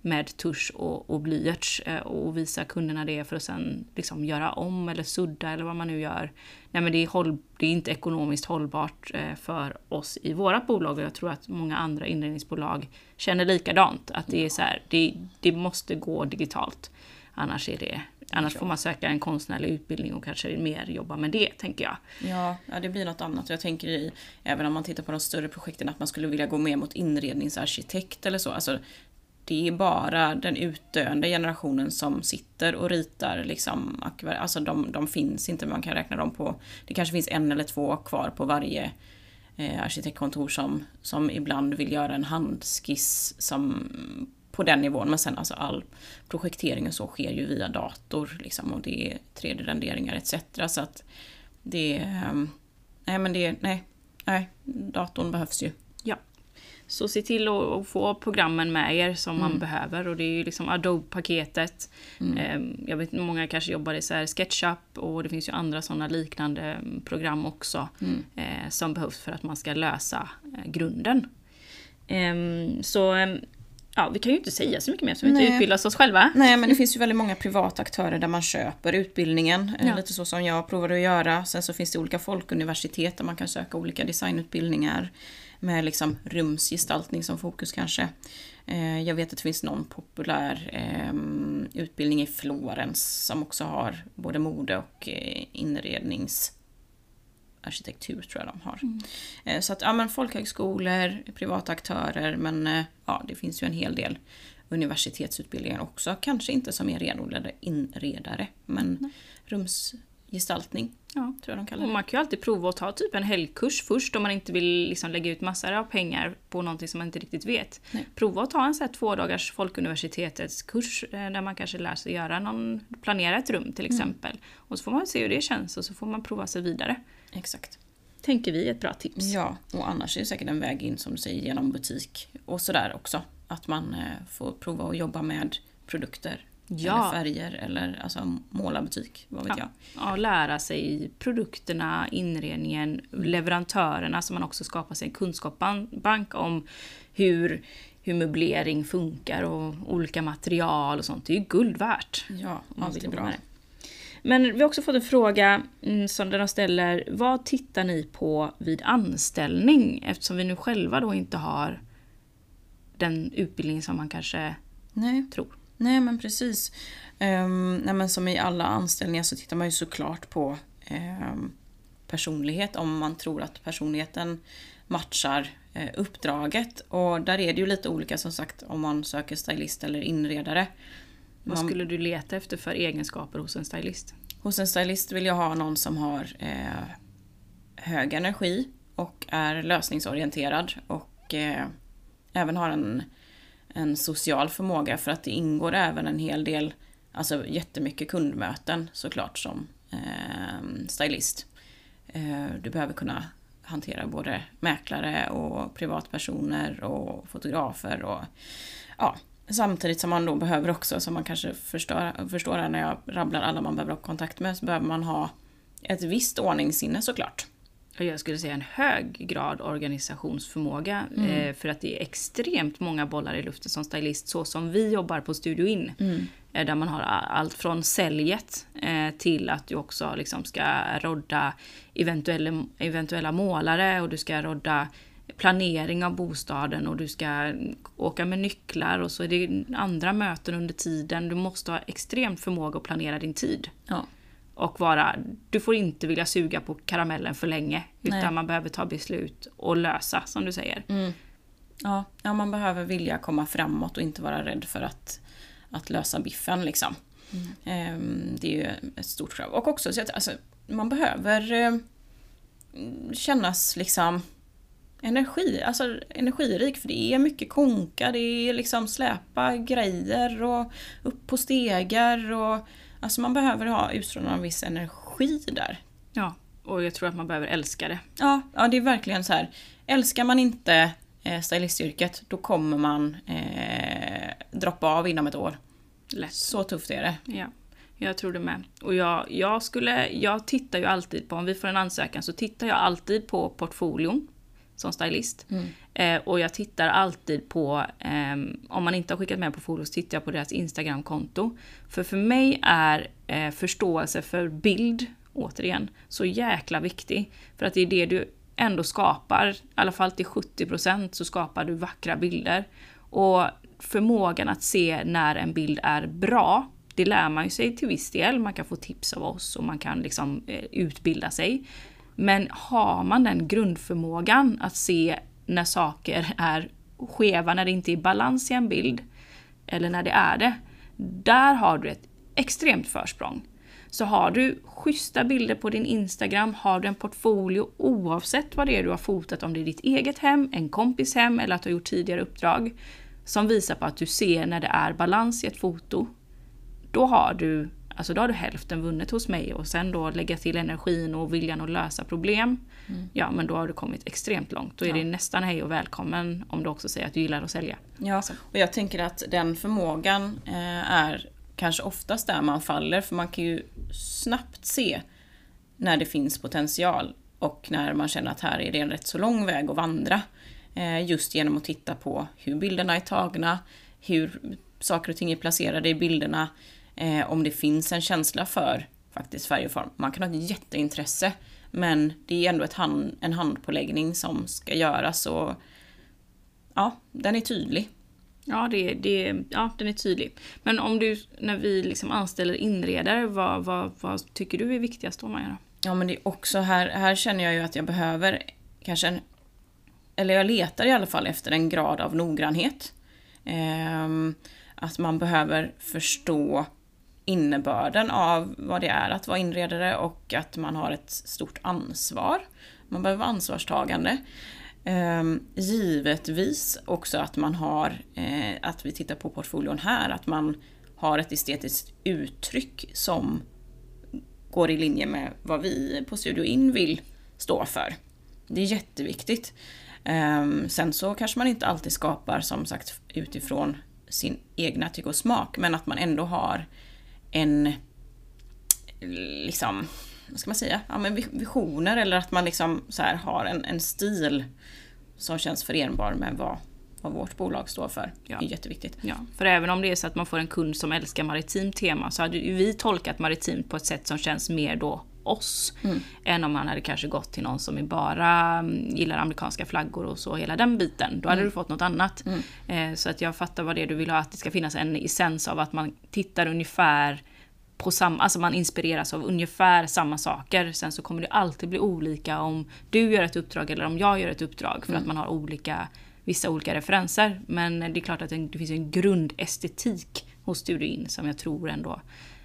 med tusch och, och blyerts eh, och visa kunderna det för att sen liksom göra om eller sudda eller vad man nu gör. Nej men det är, håll, det är inte ekonomiskt hållbart eh, för oss i vårt bolag och jag tror att många andra inredningsbolag känner likadant. Att det är så här, det, det måste gå digitalt. Annars, är det, annars får man söka en konstnärlig utbildning och kanske mer jobba med det, tänker jag. Ja, ja det blir något annat. Jag tänker i, även om man tittar på de större projekten, att man skulle vilja gå mer mot inredningsarkitekt eller så. Alltså, det är bara den utdöende generationen som sitter och ritar liksom Alltså de, de finns inte, man kan räkna dem på... Det kanske finns en eller två kvar på varje eh, arkitektkontor som, som ibland vill göra en handskiss som på den nivån. Men sen alltså all projektering och så sker ju via dator liksom och det är 3D-renderingar etc. Så att det... Eh, nej men det... Nej. Nej, datorn behövs ju. Så se till att få programmen med er som mm. man behöver och det är ju liksom Adobe-paketet. Mm. Ehm, jag vet många kanske jobbar i så SketchUp och det finns ju andra sådana liknande mm, program också mm. Eh, som behövs för att man ska lösa eh, grunden. Ehm, så ehm, Ja, vi kan ju inte säga så mycket mer som vi inte Nej. utbildar oss själva. Nej, men det finns ju väldigt många privata aktörer där man köper utbildningen. eh, Ja. Lite så som jag provade att göra. Sen så finns det olika folkuniversitet där man kan söka olika designutbildningar. Med liksom rumsgestaltning som fokus kanske. Eh, Jag vet att det finns någon populär ehm, utbildning i Florens som också har både mode och eh, inrednings arkitektur tror jag de har. Eh, Så att, ja men folkhögskolor, privata aktörer, men ja, det finns ju en hel del universitetsutbildningar också. Kanske inte som är renodlade inredare, men rumsgestaltning Ja. tror jag de kallar Och det. man kan ju alltid prova att ta typ en helgkurs först om man inte vill liksom lägga ut massor av pengar på någonting som man inte riktigt vet. Nej. Prova att ta en så här två dagars Folkuniversitetets kurs eh, där man kanske lär sig göra någon, planera ett rum till exempel. Och så får man se hur det känns och så får man prova sig vidare. Exakt. Tänker vi ett bra tips. Ja, och annars är det säkert en väg in som du säger genom butik och sådär också. Att man eh, får prova att jobba med produkter. Ja. Eller färger eller alltså måla butik, vad vet Ja. jag. Ja, lära sig produkterna, inredningen, leverantörerna så man också skapar sig en kunskapsbank om hur, hur möblering funkar och olika material och sånt. Det är ju guld värt. Ja, man vill bra. det. Men vi har också fått en fråga mm, som där de ställer, vad tittar ni på vid anställning? Eftersom vi nu själva då inte har den utbildning som man kanske Nej. tror. Nej men precis. Um, nej, men som i alla anställningar så tittar man ju såklart på ehm, personlighet om man tror att personligheten matchar eh, uppdraget. Och där är det ju lite olika som sagt om man söker stylist eller inredare. Vad Man- skulle du leta efter för egenskaper hos en stylist? Hos en stylist vill jag ha någon som har eh, hög energi och är lösningsorienterad och eh, även har en, en social förmåga för att det ingår även en hel del, alltså jättemycket kundmöten såklart som eh, stylist. Eh, du behöver kunna hantera både mäklare och privatpersoner och fotografer och ja, Samtidigt som man då behöver också, som man kanske förstår, förstår här när jag rabblar alla man behöver ha kontakt med, så behöver man ha ett visst ordningssinne såklart. Jag skulle säga en hög grad organisationsförmåga. Eh, för att det är extremt många bollar i luften som stylist, så som vi jobbar på Studio In. Eh, där man har allt från säljet eh, till att du också liksom ska rodda eventuella, eventuella målare och du ska rodda planering av bostaden och du ska åka med nycklar och så är det andra möten under tiden. Du måste ha extremt förmåga att planera din tid Ja. Och vara, du får inte vilja suga på karamellen för länge. Utan Nej. man behöver ta beslut och lösa, som du säger. Ja, ja, man behöver vilja komma framåt och inte vara rädd för att, att lösa biffen liksom. Ehm, det är ju ett stort krav. Och också alltså, man behöver eh, kännas liksom energi, alltså energirik för det är mycket konka, det är liksom släpa grejer och upp på stegar och alltså man behöver ha utstråla en viss energi där. Ja, och jag tror att man behöver älska det. Ja, ja det är verkligen så här. Älskar man inte eh, stylistyrket då kommer man eh, droppa av inom ett år. Lätt. Så tufft är det. Ja, jag tror det med. Och jag, jag, skulle, jag tittar ju alltid på, om vi får en ansökan så tittar jag alltid på portfolion som stylist. Eh, och jag tittar alltid på, ehm, om man inte har skickat med portfolio så tittar jag på deras Instagramkonto. För för mig är eh, förståelse för bild, återigen, så jäkla viktig. För att det är det du ändå skapar, i alla fall till 70% så skapar du vackra bilder. Och förmågan att se när en bild är bra, det lär man ju sig till viss del. Man kan få tips av oss och man kan liksom eh, utbilda sig. Men har man den grundförmågan att se när saker är skeva, när det inte är balans i en bild, eller när det är det, där har du ett extremt försprång. Så har du schyssta bilder på din Instagram, har du en portfolio oavsett vad det är du har fotat, om det är ditt eget hem, en kompis hem eller att du har gjort tidigare uppdrag, som visar på att du ser när det är balans i ett foto, då har du, alltså då har du hälften vunnet hos mig och sen då lägga till energin och viljan att lösa problem. Ja, men då har du kommit extremt långt. Då är Ja. det nästan hej och välkommen om du också säger att du gillar att sälja. Ja, och jag tänker att den förmågan eh, är kanske oftast där man faller för man kan ju snabbt se när det finns potential och när man känner att här är det en rätt så lång väg att vandra. Eh, just genom att titta på hur bilderna är tagna, hur saker och ting är placerade i bilderna, eh, om det finns en känsla för faktiskt färg och form. Man kan ha ett jätteintresse, men det är ändå ett hand, en handpåläggning som ska göras och ja, den är tydlig. Ja, det, det, ja, den är tydlig. Men om du, när vi liksom anställer inredare, vad, vad, vad tycker du är viktigast då, Maja? Ja, men det är också här, här känner jag ju att jag behöver kanske en, eller jag letar i alla fall efter en grad av noggrannhet. Ehm, att man behöver förstå innebörden av vad det är att vara inredare och att man har ett stort ansvar. Man behöver vara ansvarstagande. Ehm, givetvis också att man har, eh, att vi tittar på portföljen här, att man har ett estetiskt uttryck som går i linje med vad vi på Studio In vill stå för. Det är jätteviktigt. Ehm, sen så kanske man inte alltid skapar som sagt utifrån sin egna tycke och smak, men att man ändå har en liksom, vad ska man säga, ja, men visioner eller att man liksom så här har en, en stil som känns förenbar med vad, vad vårt bolag står för. Ja. Det är jätteviktigt. Ja, för även om det är så att man får en kund som älskar maritimt tema så hade ju vi tolkat maritimt på ett sätt som känns mer då oss. Mm. Än om man hade kanske gått till någon som bara mm, gillar amerikanska flaggor och så, hela den biten. Då hade mm. du fått något annat. Mm. Eh, så att jag fattar vad det är du vill ha, att det ska finnas en essens av att man tittar ungefär på samma, alltså man inspireras av ungefär samma saker. Sen så kommer det alltid bli olika om du gör ett uppdrag eller om jag gör ett uppdrag för att mm. man har olika, vissa olika referenser. Men det är klart att det, finns en grundestetik hos Studio In som jag tror ändå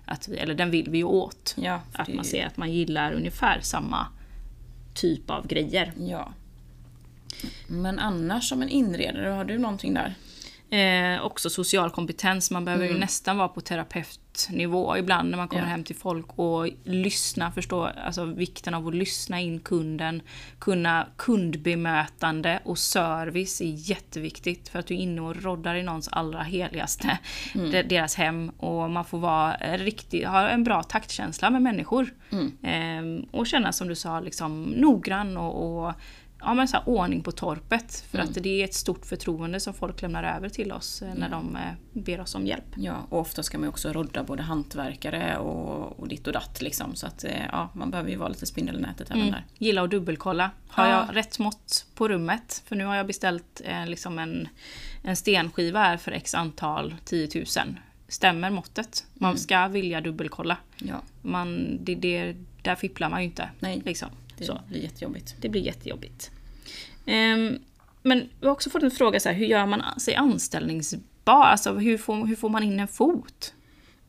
att vi, eller den vill vi ju åt. Ja, att man ser att man gillar ungefär samma typ av grejer. Ja. Men annars som en inredare, har du någonting där? Eh, också social kompetens, man behöver mm. ju nästan vara på terapeutnivå ibland när man kommer ja. hem till folk och lyssna, förstå alltså vikten av att lyssna in kunden. Kunna kundbemötande och service är jätteviktigt för att du är inne och roddar i någons allra heligaste, mm. deras hem. Och man får vara riktigt, ha en bra taktkänsla med människor. Mm. Eh, och känna som du sa, liksom noggrann och, och ja, men så här, ordning på torpet. För mm. att det är ett stort förtroende som folk lämnar över till oss eh, när mm. de eh, ber oss om hjälp. Ja, och ofta ska man också rodda både hantverkare och, och ditt och datt. Liksom, så att eh, ja, man behöver ju vara lite spindel i nätet även mm. där. Gilla att dubbelkolla. Har ja. jag rätt mått på rummet? För nu har jag beställt eh, liksom en, en stenskiva här för x antal 10 000. Stämmer måttet? Man mm. ska vilja dubbelkolla. Ja. Man, det, det, där fipplar man ju inte. Nej. Liksom. Det så. blir jättejobbigt. Det blir jättejobbigt. Um, men vi har också fått en fråga så här, hur gör man sig anställningsbar? Alltså hur får, hur får man in en fot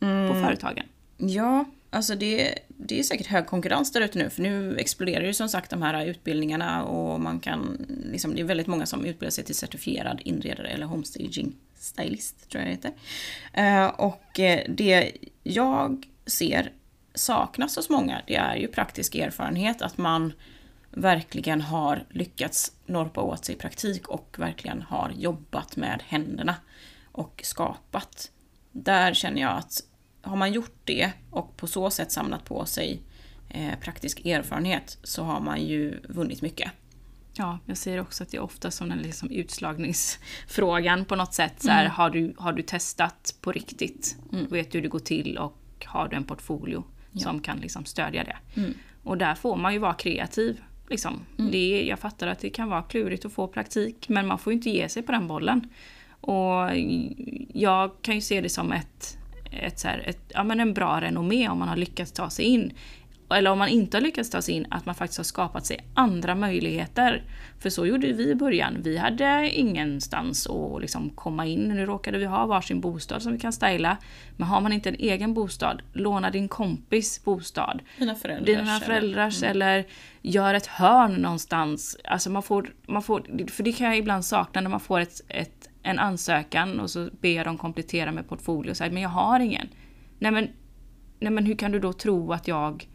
mm. på företagen? Ja, alltså det, det är säkert hög konkurrens där ute nu, för nu exploderar ju som sagt de här utbildningarna och man kan, liksom, det är väldigt många som utbildar sig till certifierad inredare eller homestaging stylist, tror jag det heter. Uh, och eh, det jag ser saknas hos många, det är ju praktisk erfarenhet, att man verkligen har lyckats norpa åt sig praktik och verkligen har jobbat med händerna och skapat. Där känner jag att har man gjort det och på så sätt samlat på sig eh, praktisk erfarenhet så har man ju vunnit mycket. Ja, jag säger också att det är ofta som den liksom utslagningsfrågan på något sätt. Så här, mm. har, du, har du testat på riktigt? Mm. Vet du hur det går till och har du en portfolio? Ja. som kan liksom stödja det. Mm. Och där får man ju vara kreativ. Liksom. Mm. Det, jag fattar att det kan vara klurigt att få praktik, men man får ju inte ge sig på den bollen. Och jag kan ju se det som ett, ett, så här, ett ja, men en bra renommé om man har lyckats ta sig in eller om man inte har lyckats ta sig in, att man faktiskt har skapat sig andra möjligheter. För så gjorde vi i början. Vi hade ingenstans att liksom komma in. Nu råkade vi ha varsin bostad som vi kan styla. Men har man inte en egen bostad, låna din kompis bostad. Dina föräldrars. Dina föräldrars eller, mm. eller gör ett hörn någonstans. Alltså man får, man får, för det kan jag ibland sakna när man får ett, ett, en ansökan och så ber jag dem komplettera med portfolio och säger men jag har ingen. Nej men, nej men hur kan du då tro att jag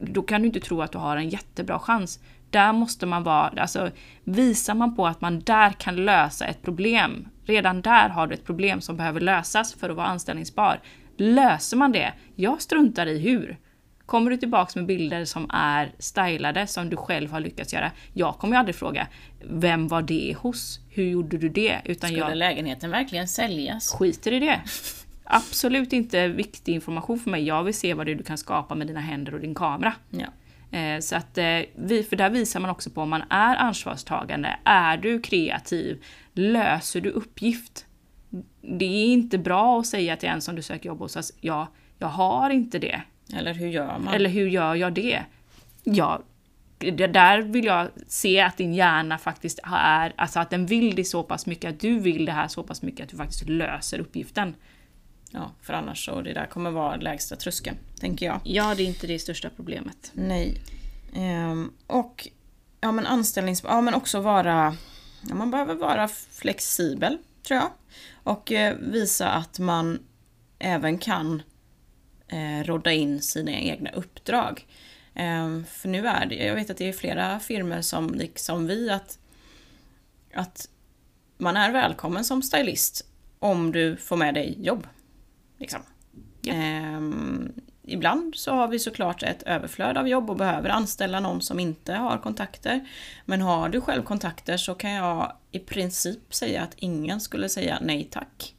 då kan du inte tro att du har en jättebra chans. Där måste man vara, alltså visar man på att man där kan lösa ett problem, redan där har du ett problem som behöver lösas för att vara anställningsbar. Löser man det, jag struntar i hur. Kommer du tillbaks med bilder som är stylade, som du själv har lyckats göra, jag kommer ju aldrig fråga vem var det hos? Hur gjorde du det? Utan Skulle jag lägenheten verkligen säljas? skiter i det. Absolut inte viktig information för mig. Jag vill se vad det är du kan skapa med dina händer och din kamera. Ja. Eh, Så att eh, vi, för där visar man också på om man är ansvarstagande, är du kreativ, löser du uppgift? Det är inte bra att säga till en som du söker jobb hos att ja, jag har inte det. Eller hur gör man? Eller hur gör jag det? Ja, det där vill jag se att din hjärna faktiskt är, alltså att den vill det så pass mycket, att du vill det här så pass mycket att du faktiskt löser uppgiften. Ja, för annars så det där kommer vara lägsta tröskeln, tänker jag. Ja, det är inte det största problemet. Nej. Ehm, och ja men anställnings... Ja men också vara... Ja, man behöver vara flexibel, tror jag. Och eh, visa att man även kan eh, rodda in sina egna uppdrag. Ehm, för nu är det, jag vet att det är flera firmor som liksom vi att, att man är välkommen som stylist om du får med dig jobb. Liksom. Ja. Ehm, ibland så har vi såklart ett överflöd av jobb och behöver anställa någon som inte har kontakter. Men har du själv kontakter så kan jag i princip säga att ingen skulle säga nej tack.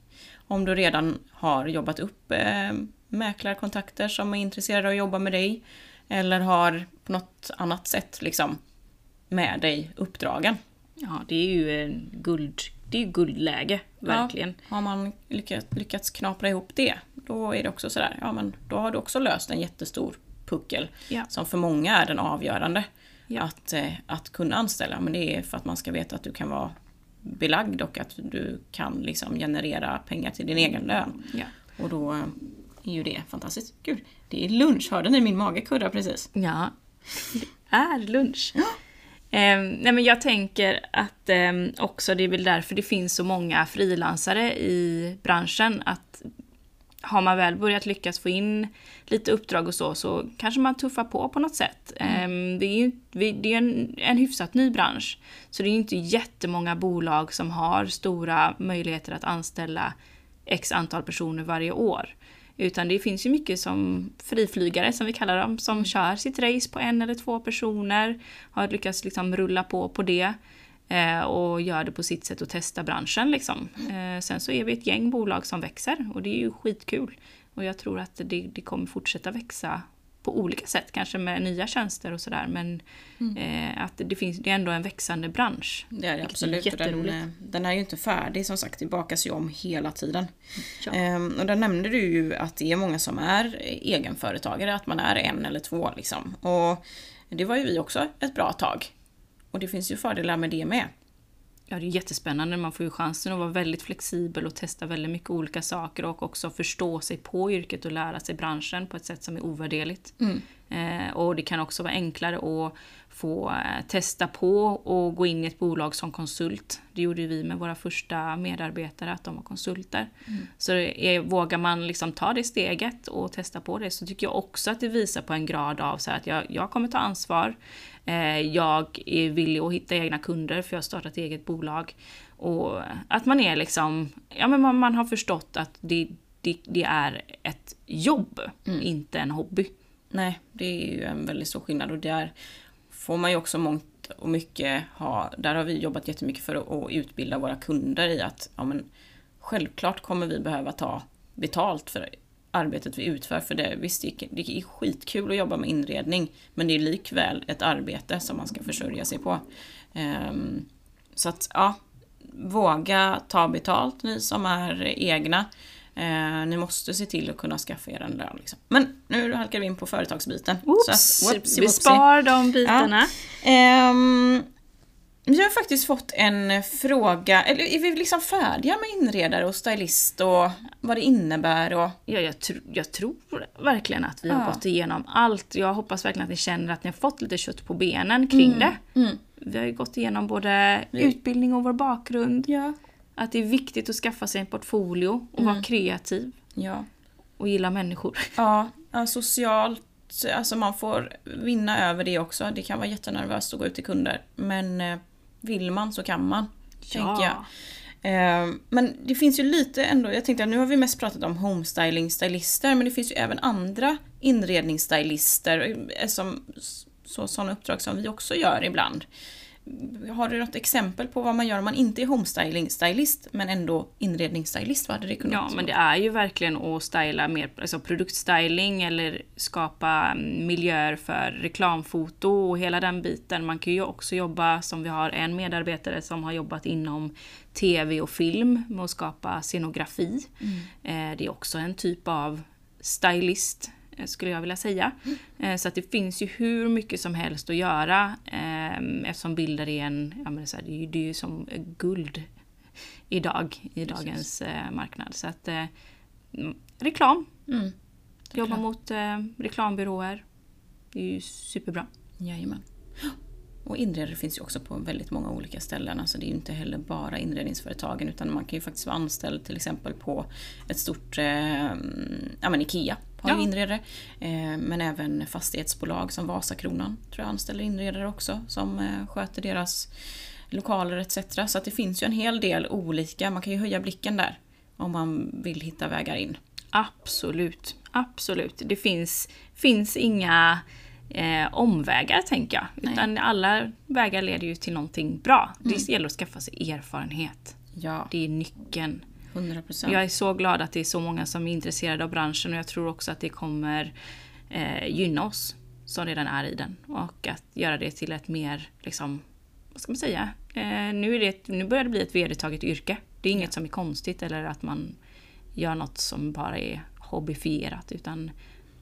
Om du redan har jobbat upp eh, mäklarkontakter som är intresserade av att jobba med dig. Eller har på något annat sätt liksom med dig uppdragen. Ja, det är ju en guld, det är ju guldläge, verkligen. Ja, har man lyckats, lyckats knapra ihop det, då är det också sådär, ja men då har du också löst en jättestor puckel. Ja. Som för många är den avgörande. Ja. Att, eh, att kunna anställa, men det är för att man ska veta att du kan vara belagd och att du kan liksom generera pengar till din egen lön. Ja. Och då eh, är ju det fantastiskt. Gud, det är lunch, hörde ni min mage kurra precis? Ja, det är lunch. Ehm, nej men jag tänker att ehm, också det är väl därför det finns så många frilansare i branschen. Att har man väl börjat lyckas få in lite uppdrag och så, så kanske man tuffar på på något sätt. Ehm, det är ju det är en, en hyfsat ny bransch. Så det är ju inte jättemånga bolag som har stora möjligheter att anställa x antal personer varje år. Utan det finns ju mycket som friflygare, som vi kallar dem, som kör sitt race på en eller två personer. Har lyckats liksom rulla på på det. Eh, och gör det på sitt sätt och testa branschen. Liksom. Eh, sen så är vi ett gäng bolag som växer och det är ju skitkul. Och jag tror att det, det kommer fortsätta växa på olika sätt, kanske med nya tjänster och sådär. Men eh, att det, finns, det är ändå en växande bransch. Det är det är absolut. och Den, eh, den är ju inte färdig som sagt, det bakas ju om hela tiden. Ja. Ehm, och där nämnde du ju att det är många som är egenföretagare, att man är en eller två liksom. Och det var ju vi också ett bra tag. Och det finns ju fördelar med det med. Ja, det är jättespännande. Man får ju chansen att vara väldigt flexibel och testa väldigt mycket olika saker och också förstå sig på yrket och lära sig branschen på ett sätt som är ovärderligt. Eh, och det kan också vara enklare att få eh, testa på och gå in i ett bolag som konsult. Det gjorde ju vi med våra första medarbetare, att de var konsulter. Så det är, vågar man liksom ta det steget och testa på det så tycker jag också att det visar på en grad av så att jag, jag kommer ta ansvar. Eh, jag är villig att hitta egna kunder för jag har startat eget bolag. Och att man är liksom, ja men man, man har förstått att det, det, det är ett jobb, inte en hobby. Nej, det är ju en väldigt stor skillnad och där får man ju också mångt och mycket ha, där har vi jobbat jättemycket för att, att utbilda våra kunder i att ja, men, självklart kommer vi behöva ta betalt för arbetet vi utför. För det, visst, det är- skitkul att jobba med inredning men det är likväl ett arbete som man ska försörja sig på. Ehm, så att ja, våga ta betalt ni som är egna. Eh, ni måste se till att kunna skaffa er en lön. Liksom. Men nu halkar vi in på företagsbiten. Så att, Oops, whoopsie, vi whoopsie. spar de bitarna. Ehm, vi har faktiskt fått en fråga, eller är vi liksom färdiga med inredare och stylist och vad det innebär och... Ja, jag, tr- jag tror verkligen att vi har Ja. gått igenom allt. Jag hoppas verkligen att ni känner att ni har fått lite kött på benen kring det. Vi har ju gått igenom både utbildning och vår bakgrund. Ja. Att det är viktigt att skaffa sig en portfolio och vara kreativ Ja. och gilla människor. Ja, ja, socialt, alltså man får vinna över det också. Det kan vara jättenervöst att gå ut till kunder. Men eh, vill man så kan man, tänker jag. Eh, Men det finns ju lite ändå, jag tänkte att nu har vi mest pratat om homestyling stylister men det finns ju även andra inredningsstylister eh, som så, sådana uppdrag som vi också gör ibland. Har du något exempel på vad man gör om man inte är homestyling stylist men ändå inredningsstylist? Vad hade det kunnat Ja, men det är ju verkligen att styla mer, alltså produktstyling eller skapa mm, miljöer för reklamfoto och hela den biten. Man kan ju också jobba, som vi har en medarbetare som har jobbat inom TV och film med att skapa scenografi. Eh, Det är också en typ av stylist skulle jag vilja säga. Eh, Så att det finns ju hur mycket som helst att göra eh, eftersom bilder är en, ja men så här, det är ju, det är ju som guld idag i dagens eh, marknad. Så att eh, mm, reklam, Mm. jobba mot eh, reklambyråer. Det är ju superbra. Jajamän. Och inredare finns ju också på väldigt många olika ställen. Alltså det är ju inte heller bara inredningsföretagen utan man kan ju faktiskt vara anställd till exempel på ett stort, eh, ja men IKEA har ju Ja. inredare. Eh, men även fastighetsbolag som Vasakronan tror jag anställer inredare också som eh, sköter deras lokaler etc. Så att det finns ju en hel del olika, man kan ju höja blicken där om man vill hitta vägar in. Absolut, absolut. Det finns, finns inga eh, omvägar tänker jag. Utan alla vägar leder ju till någonting bra. Det gäller att skaffa sig erfarenhet. Ja, Det är nyckeln. 100 procent. Jag är så glad att det är så många som är intresserade av branschen och jag tror också att det kommer eh, gynna oss som redan är i den. Och att göra det till ett mer, liksom, vad ska man säga? Eh, nu, är det ett, nu börjar det bli ett vedertaget yrke. Det är inget som är konstigt eller att man gör något som bara är hobbyfierat. Utan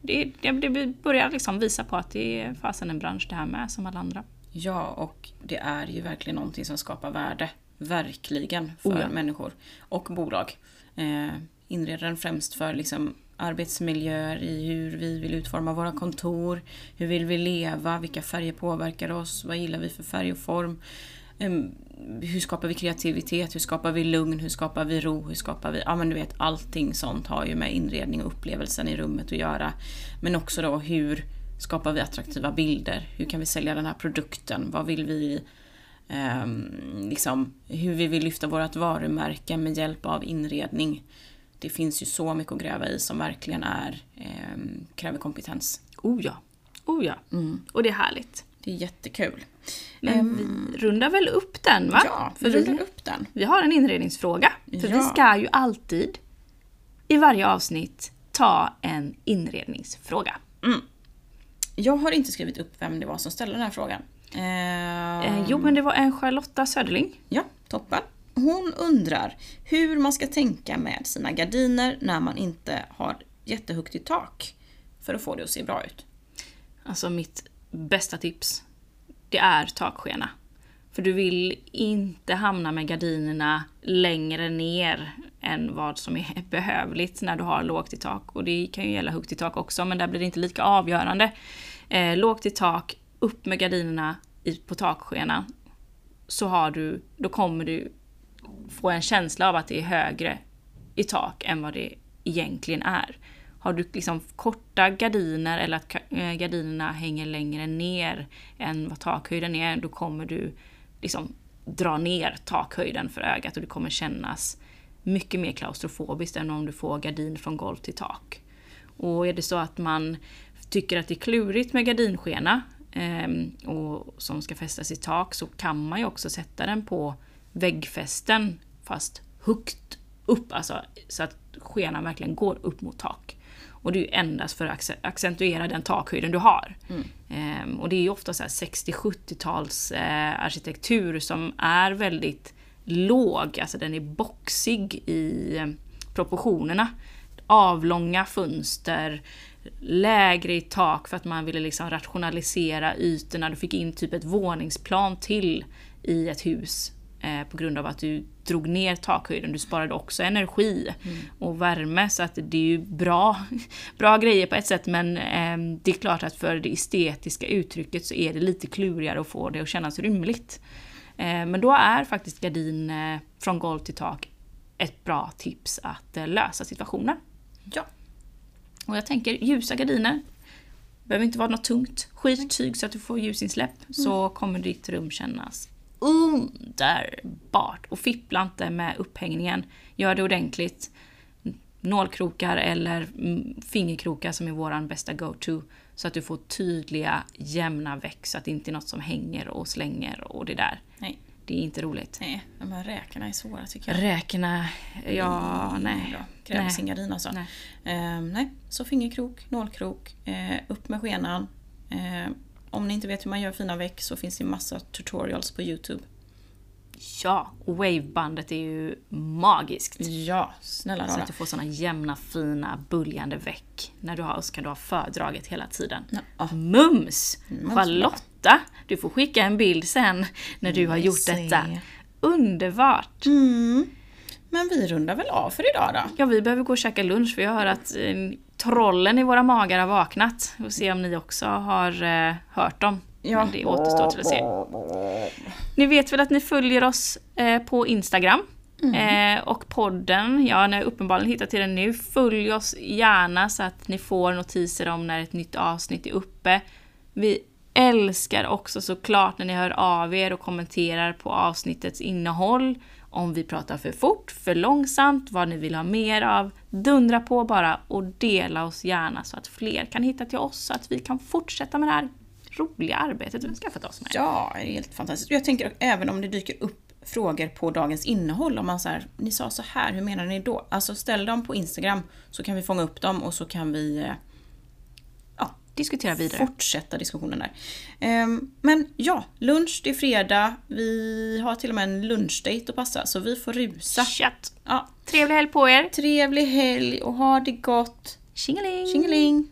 det, det, det börjar liksom visa på att det är fasen en bransch det här med som alla andra. Ja, och det är ju verkligen någonting som skapar värde. Verkligen för Oh ja. människor och bolag. Eh, inredaren främst för liksom arbetsmiljöer i hur vi vill utforma våra kontor. Hur vill vi leva? Vilka färger påverkar oss? Vad gillar vi för färg och form? Em, hur skapar vi kreativitet? Hur skapar vi lugn? Hur skapar vi ro? Hur skapar vi... Ja men du vet, allting sånt har ju med inredning och upplevelsen i rummet att göra. Men också då hur skapar vi attraktiva bilder? Hur kan vi sälja den här produkten? Vad vill vi... ehm, liksom, hur vi vill lyfta vårt varumärke med hjälp av inredning. Det finns ju så mycket att gräva i som verkligen är, ehm, kräver kompetens. Oh ja, oh ja. Och det är härligt. Det är jättekul. Men vi rundar väl upp den va? Ja, vi rundar upp den. vi har en inredningsfråga. För Ja. vi ska ju alltid i varje avsnitt ta en inredningsfråga. Jag har inte skrivit upp vem det var som ställde den här frågan. Ehm, Eh, jo, men det var en Charlotta Söderling. Ja, toppen. Hon undrar hur man ska tänka med sina gardiner när man inte har jättehögt i tak för att få det att se bra ut. Alltså mitt bästa tips, det är takskena. För du vill inte hamna med gardinerna längre ner än vad som är behövligt när du har lågt i tak. Och det kan ju gälla högt i tak också, men där blir det inte lika avgörande. Eh, lågt i tak, upp med gardinerna i, på takskena. Så har du, då kommer du få en känsla av att det är högre i tak än vad det egentligen är. Har du liksom korta gardiner eller att eh, gardinerna hänger längre ner än vad takhöjden är, då kommer du liksom dra ner takhöjden för ögat och det kommer kännas mycket mer klaustrofobiskt än om du får gardin från golv till tak. Och är det så att man tycker att det är klurigt med gardinskena eh, och som ska fästas i tak så kan man ju också sätta den på väggfästen fast högt upp, alltså så att skenan verkligen går upp mot tak. Och det är ju endast för att acce- accentuera den takhöjden du har. Ehm, och det är ju ofta så här 60-70-tals eh, arkitektur som är väldigt låg, alltså den är boxig i eh, proportionerna. Avlånga fönster, lägre i tak för att man ville liksom rationalisera ytorna. Du fick in typ ett våningsplan till i ett hus eh, på grund av att du drog ner takhöjden. Du sparade också energi och värme så att det är ju bra, bra grejer på ett sätt men eh, det är klart att för det estetiska uttrycket så är det lite klurigare att få det att kännas rymligt. Eh, men då är faktiskt gardin eh, från golv till tak ett bra tips att eh, lösa situationen. Ja, Och jag tänker ljusa gardiner. Behöver inte vara något tungt. Skittyg så att du får ljusinsläpp. Så kommer ditt rum kännas underbart! Och fippla inte med upphängningen. Gör det ordentligt. Nålkrokar eller mm, fingerkrokar som är våran bästa go-to. Så att du får tydliga, jämna veck så att det inte är något som hänger och slänger och det där. Nej. Det är inte roligt. Nej, de här räkorna är svåra tycker jag. Räkorna, ja, Mm, nej. Nej. sin gardin alltså. Nej. Ehm, nej, så fingerkrok, nålkrok, eh, upp med skenan. Eh, om ni inte vet hur man gör fina veck så finns det massa tutorials på Youtube. Ja, och wavebandet är ju magiskt. Ja, snälla Så rara. att du får såna jämna, fina, buljande veck. När du har, så kan du ha fördraget hela tiden. Ja. Mums! Mums, Charlotta! Du får skicka en bild sen när du har gjort detta. Underbart! Mm. Men vi rundar väl av för idag då? Ja, vi behöver gå och käka lunch för jag hör att eh, trollen i våra magar har vaknat. Vi får se om ni också har eh, hört dem. Ja. Men det återstår till att se. Ni vet väl att ni följer oss eh, på Instagram? Eh, och podden, ja ni har uppenbarligen hittat till den nu. Följ oss gärna så att ni får notiser om när ett nytt avsnitt är uppe. Vi älskar också såklart när ni hör av er och kommenterar på avsnittets innehåll. Om vi pratar för fort, för långsamt, vad ni vill ha mer av. Dundra på bara och dela oss gärna så att fler kan hitta till oss så att vi kan fortsätta med det här roliga arbetet vi har skaffat oss med. Ja, det är helt fantastiskt. Jag tänker även om det dyker upp frågor på dagens innehåll, om man säger ni sa så här, hur menar ni då? Alltså ställ dem på Instagram så kan vi fånga upp dem och så kan vi eh, Diskutera vidare. fortsätta diskussionen där. Ehm, Men ja, lunch, det är fredag. Vi har till och med en lunchdate att passa, så vi får rusa. Ja, Trevlig helg på er! trevlig helg och ha det gott. Tjingeling! Tjingeling!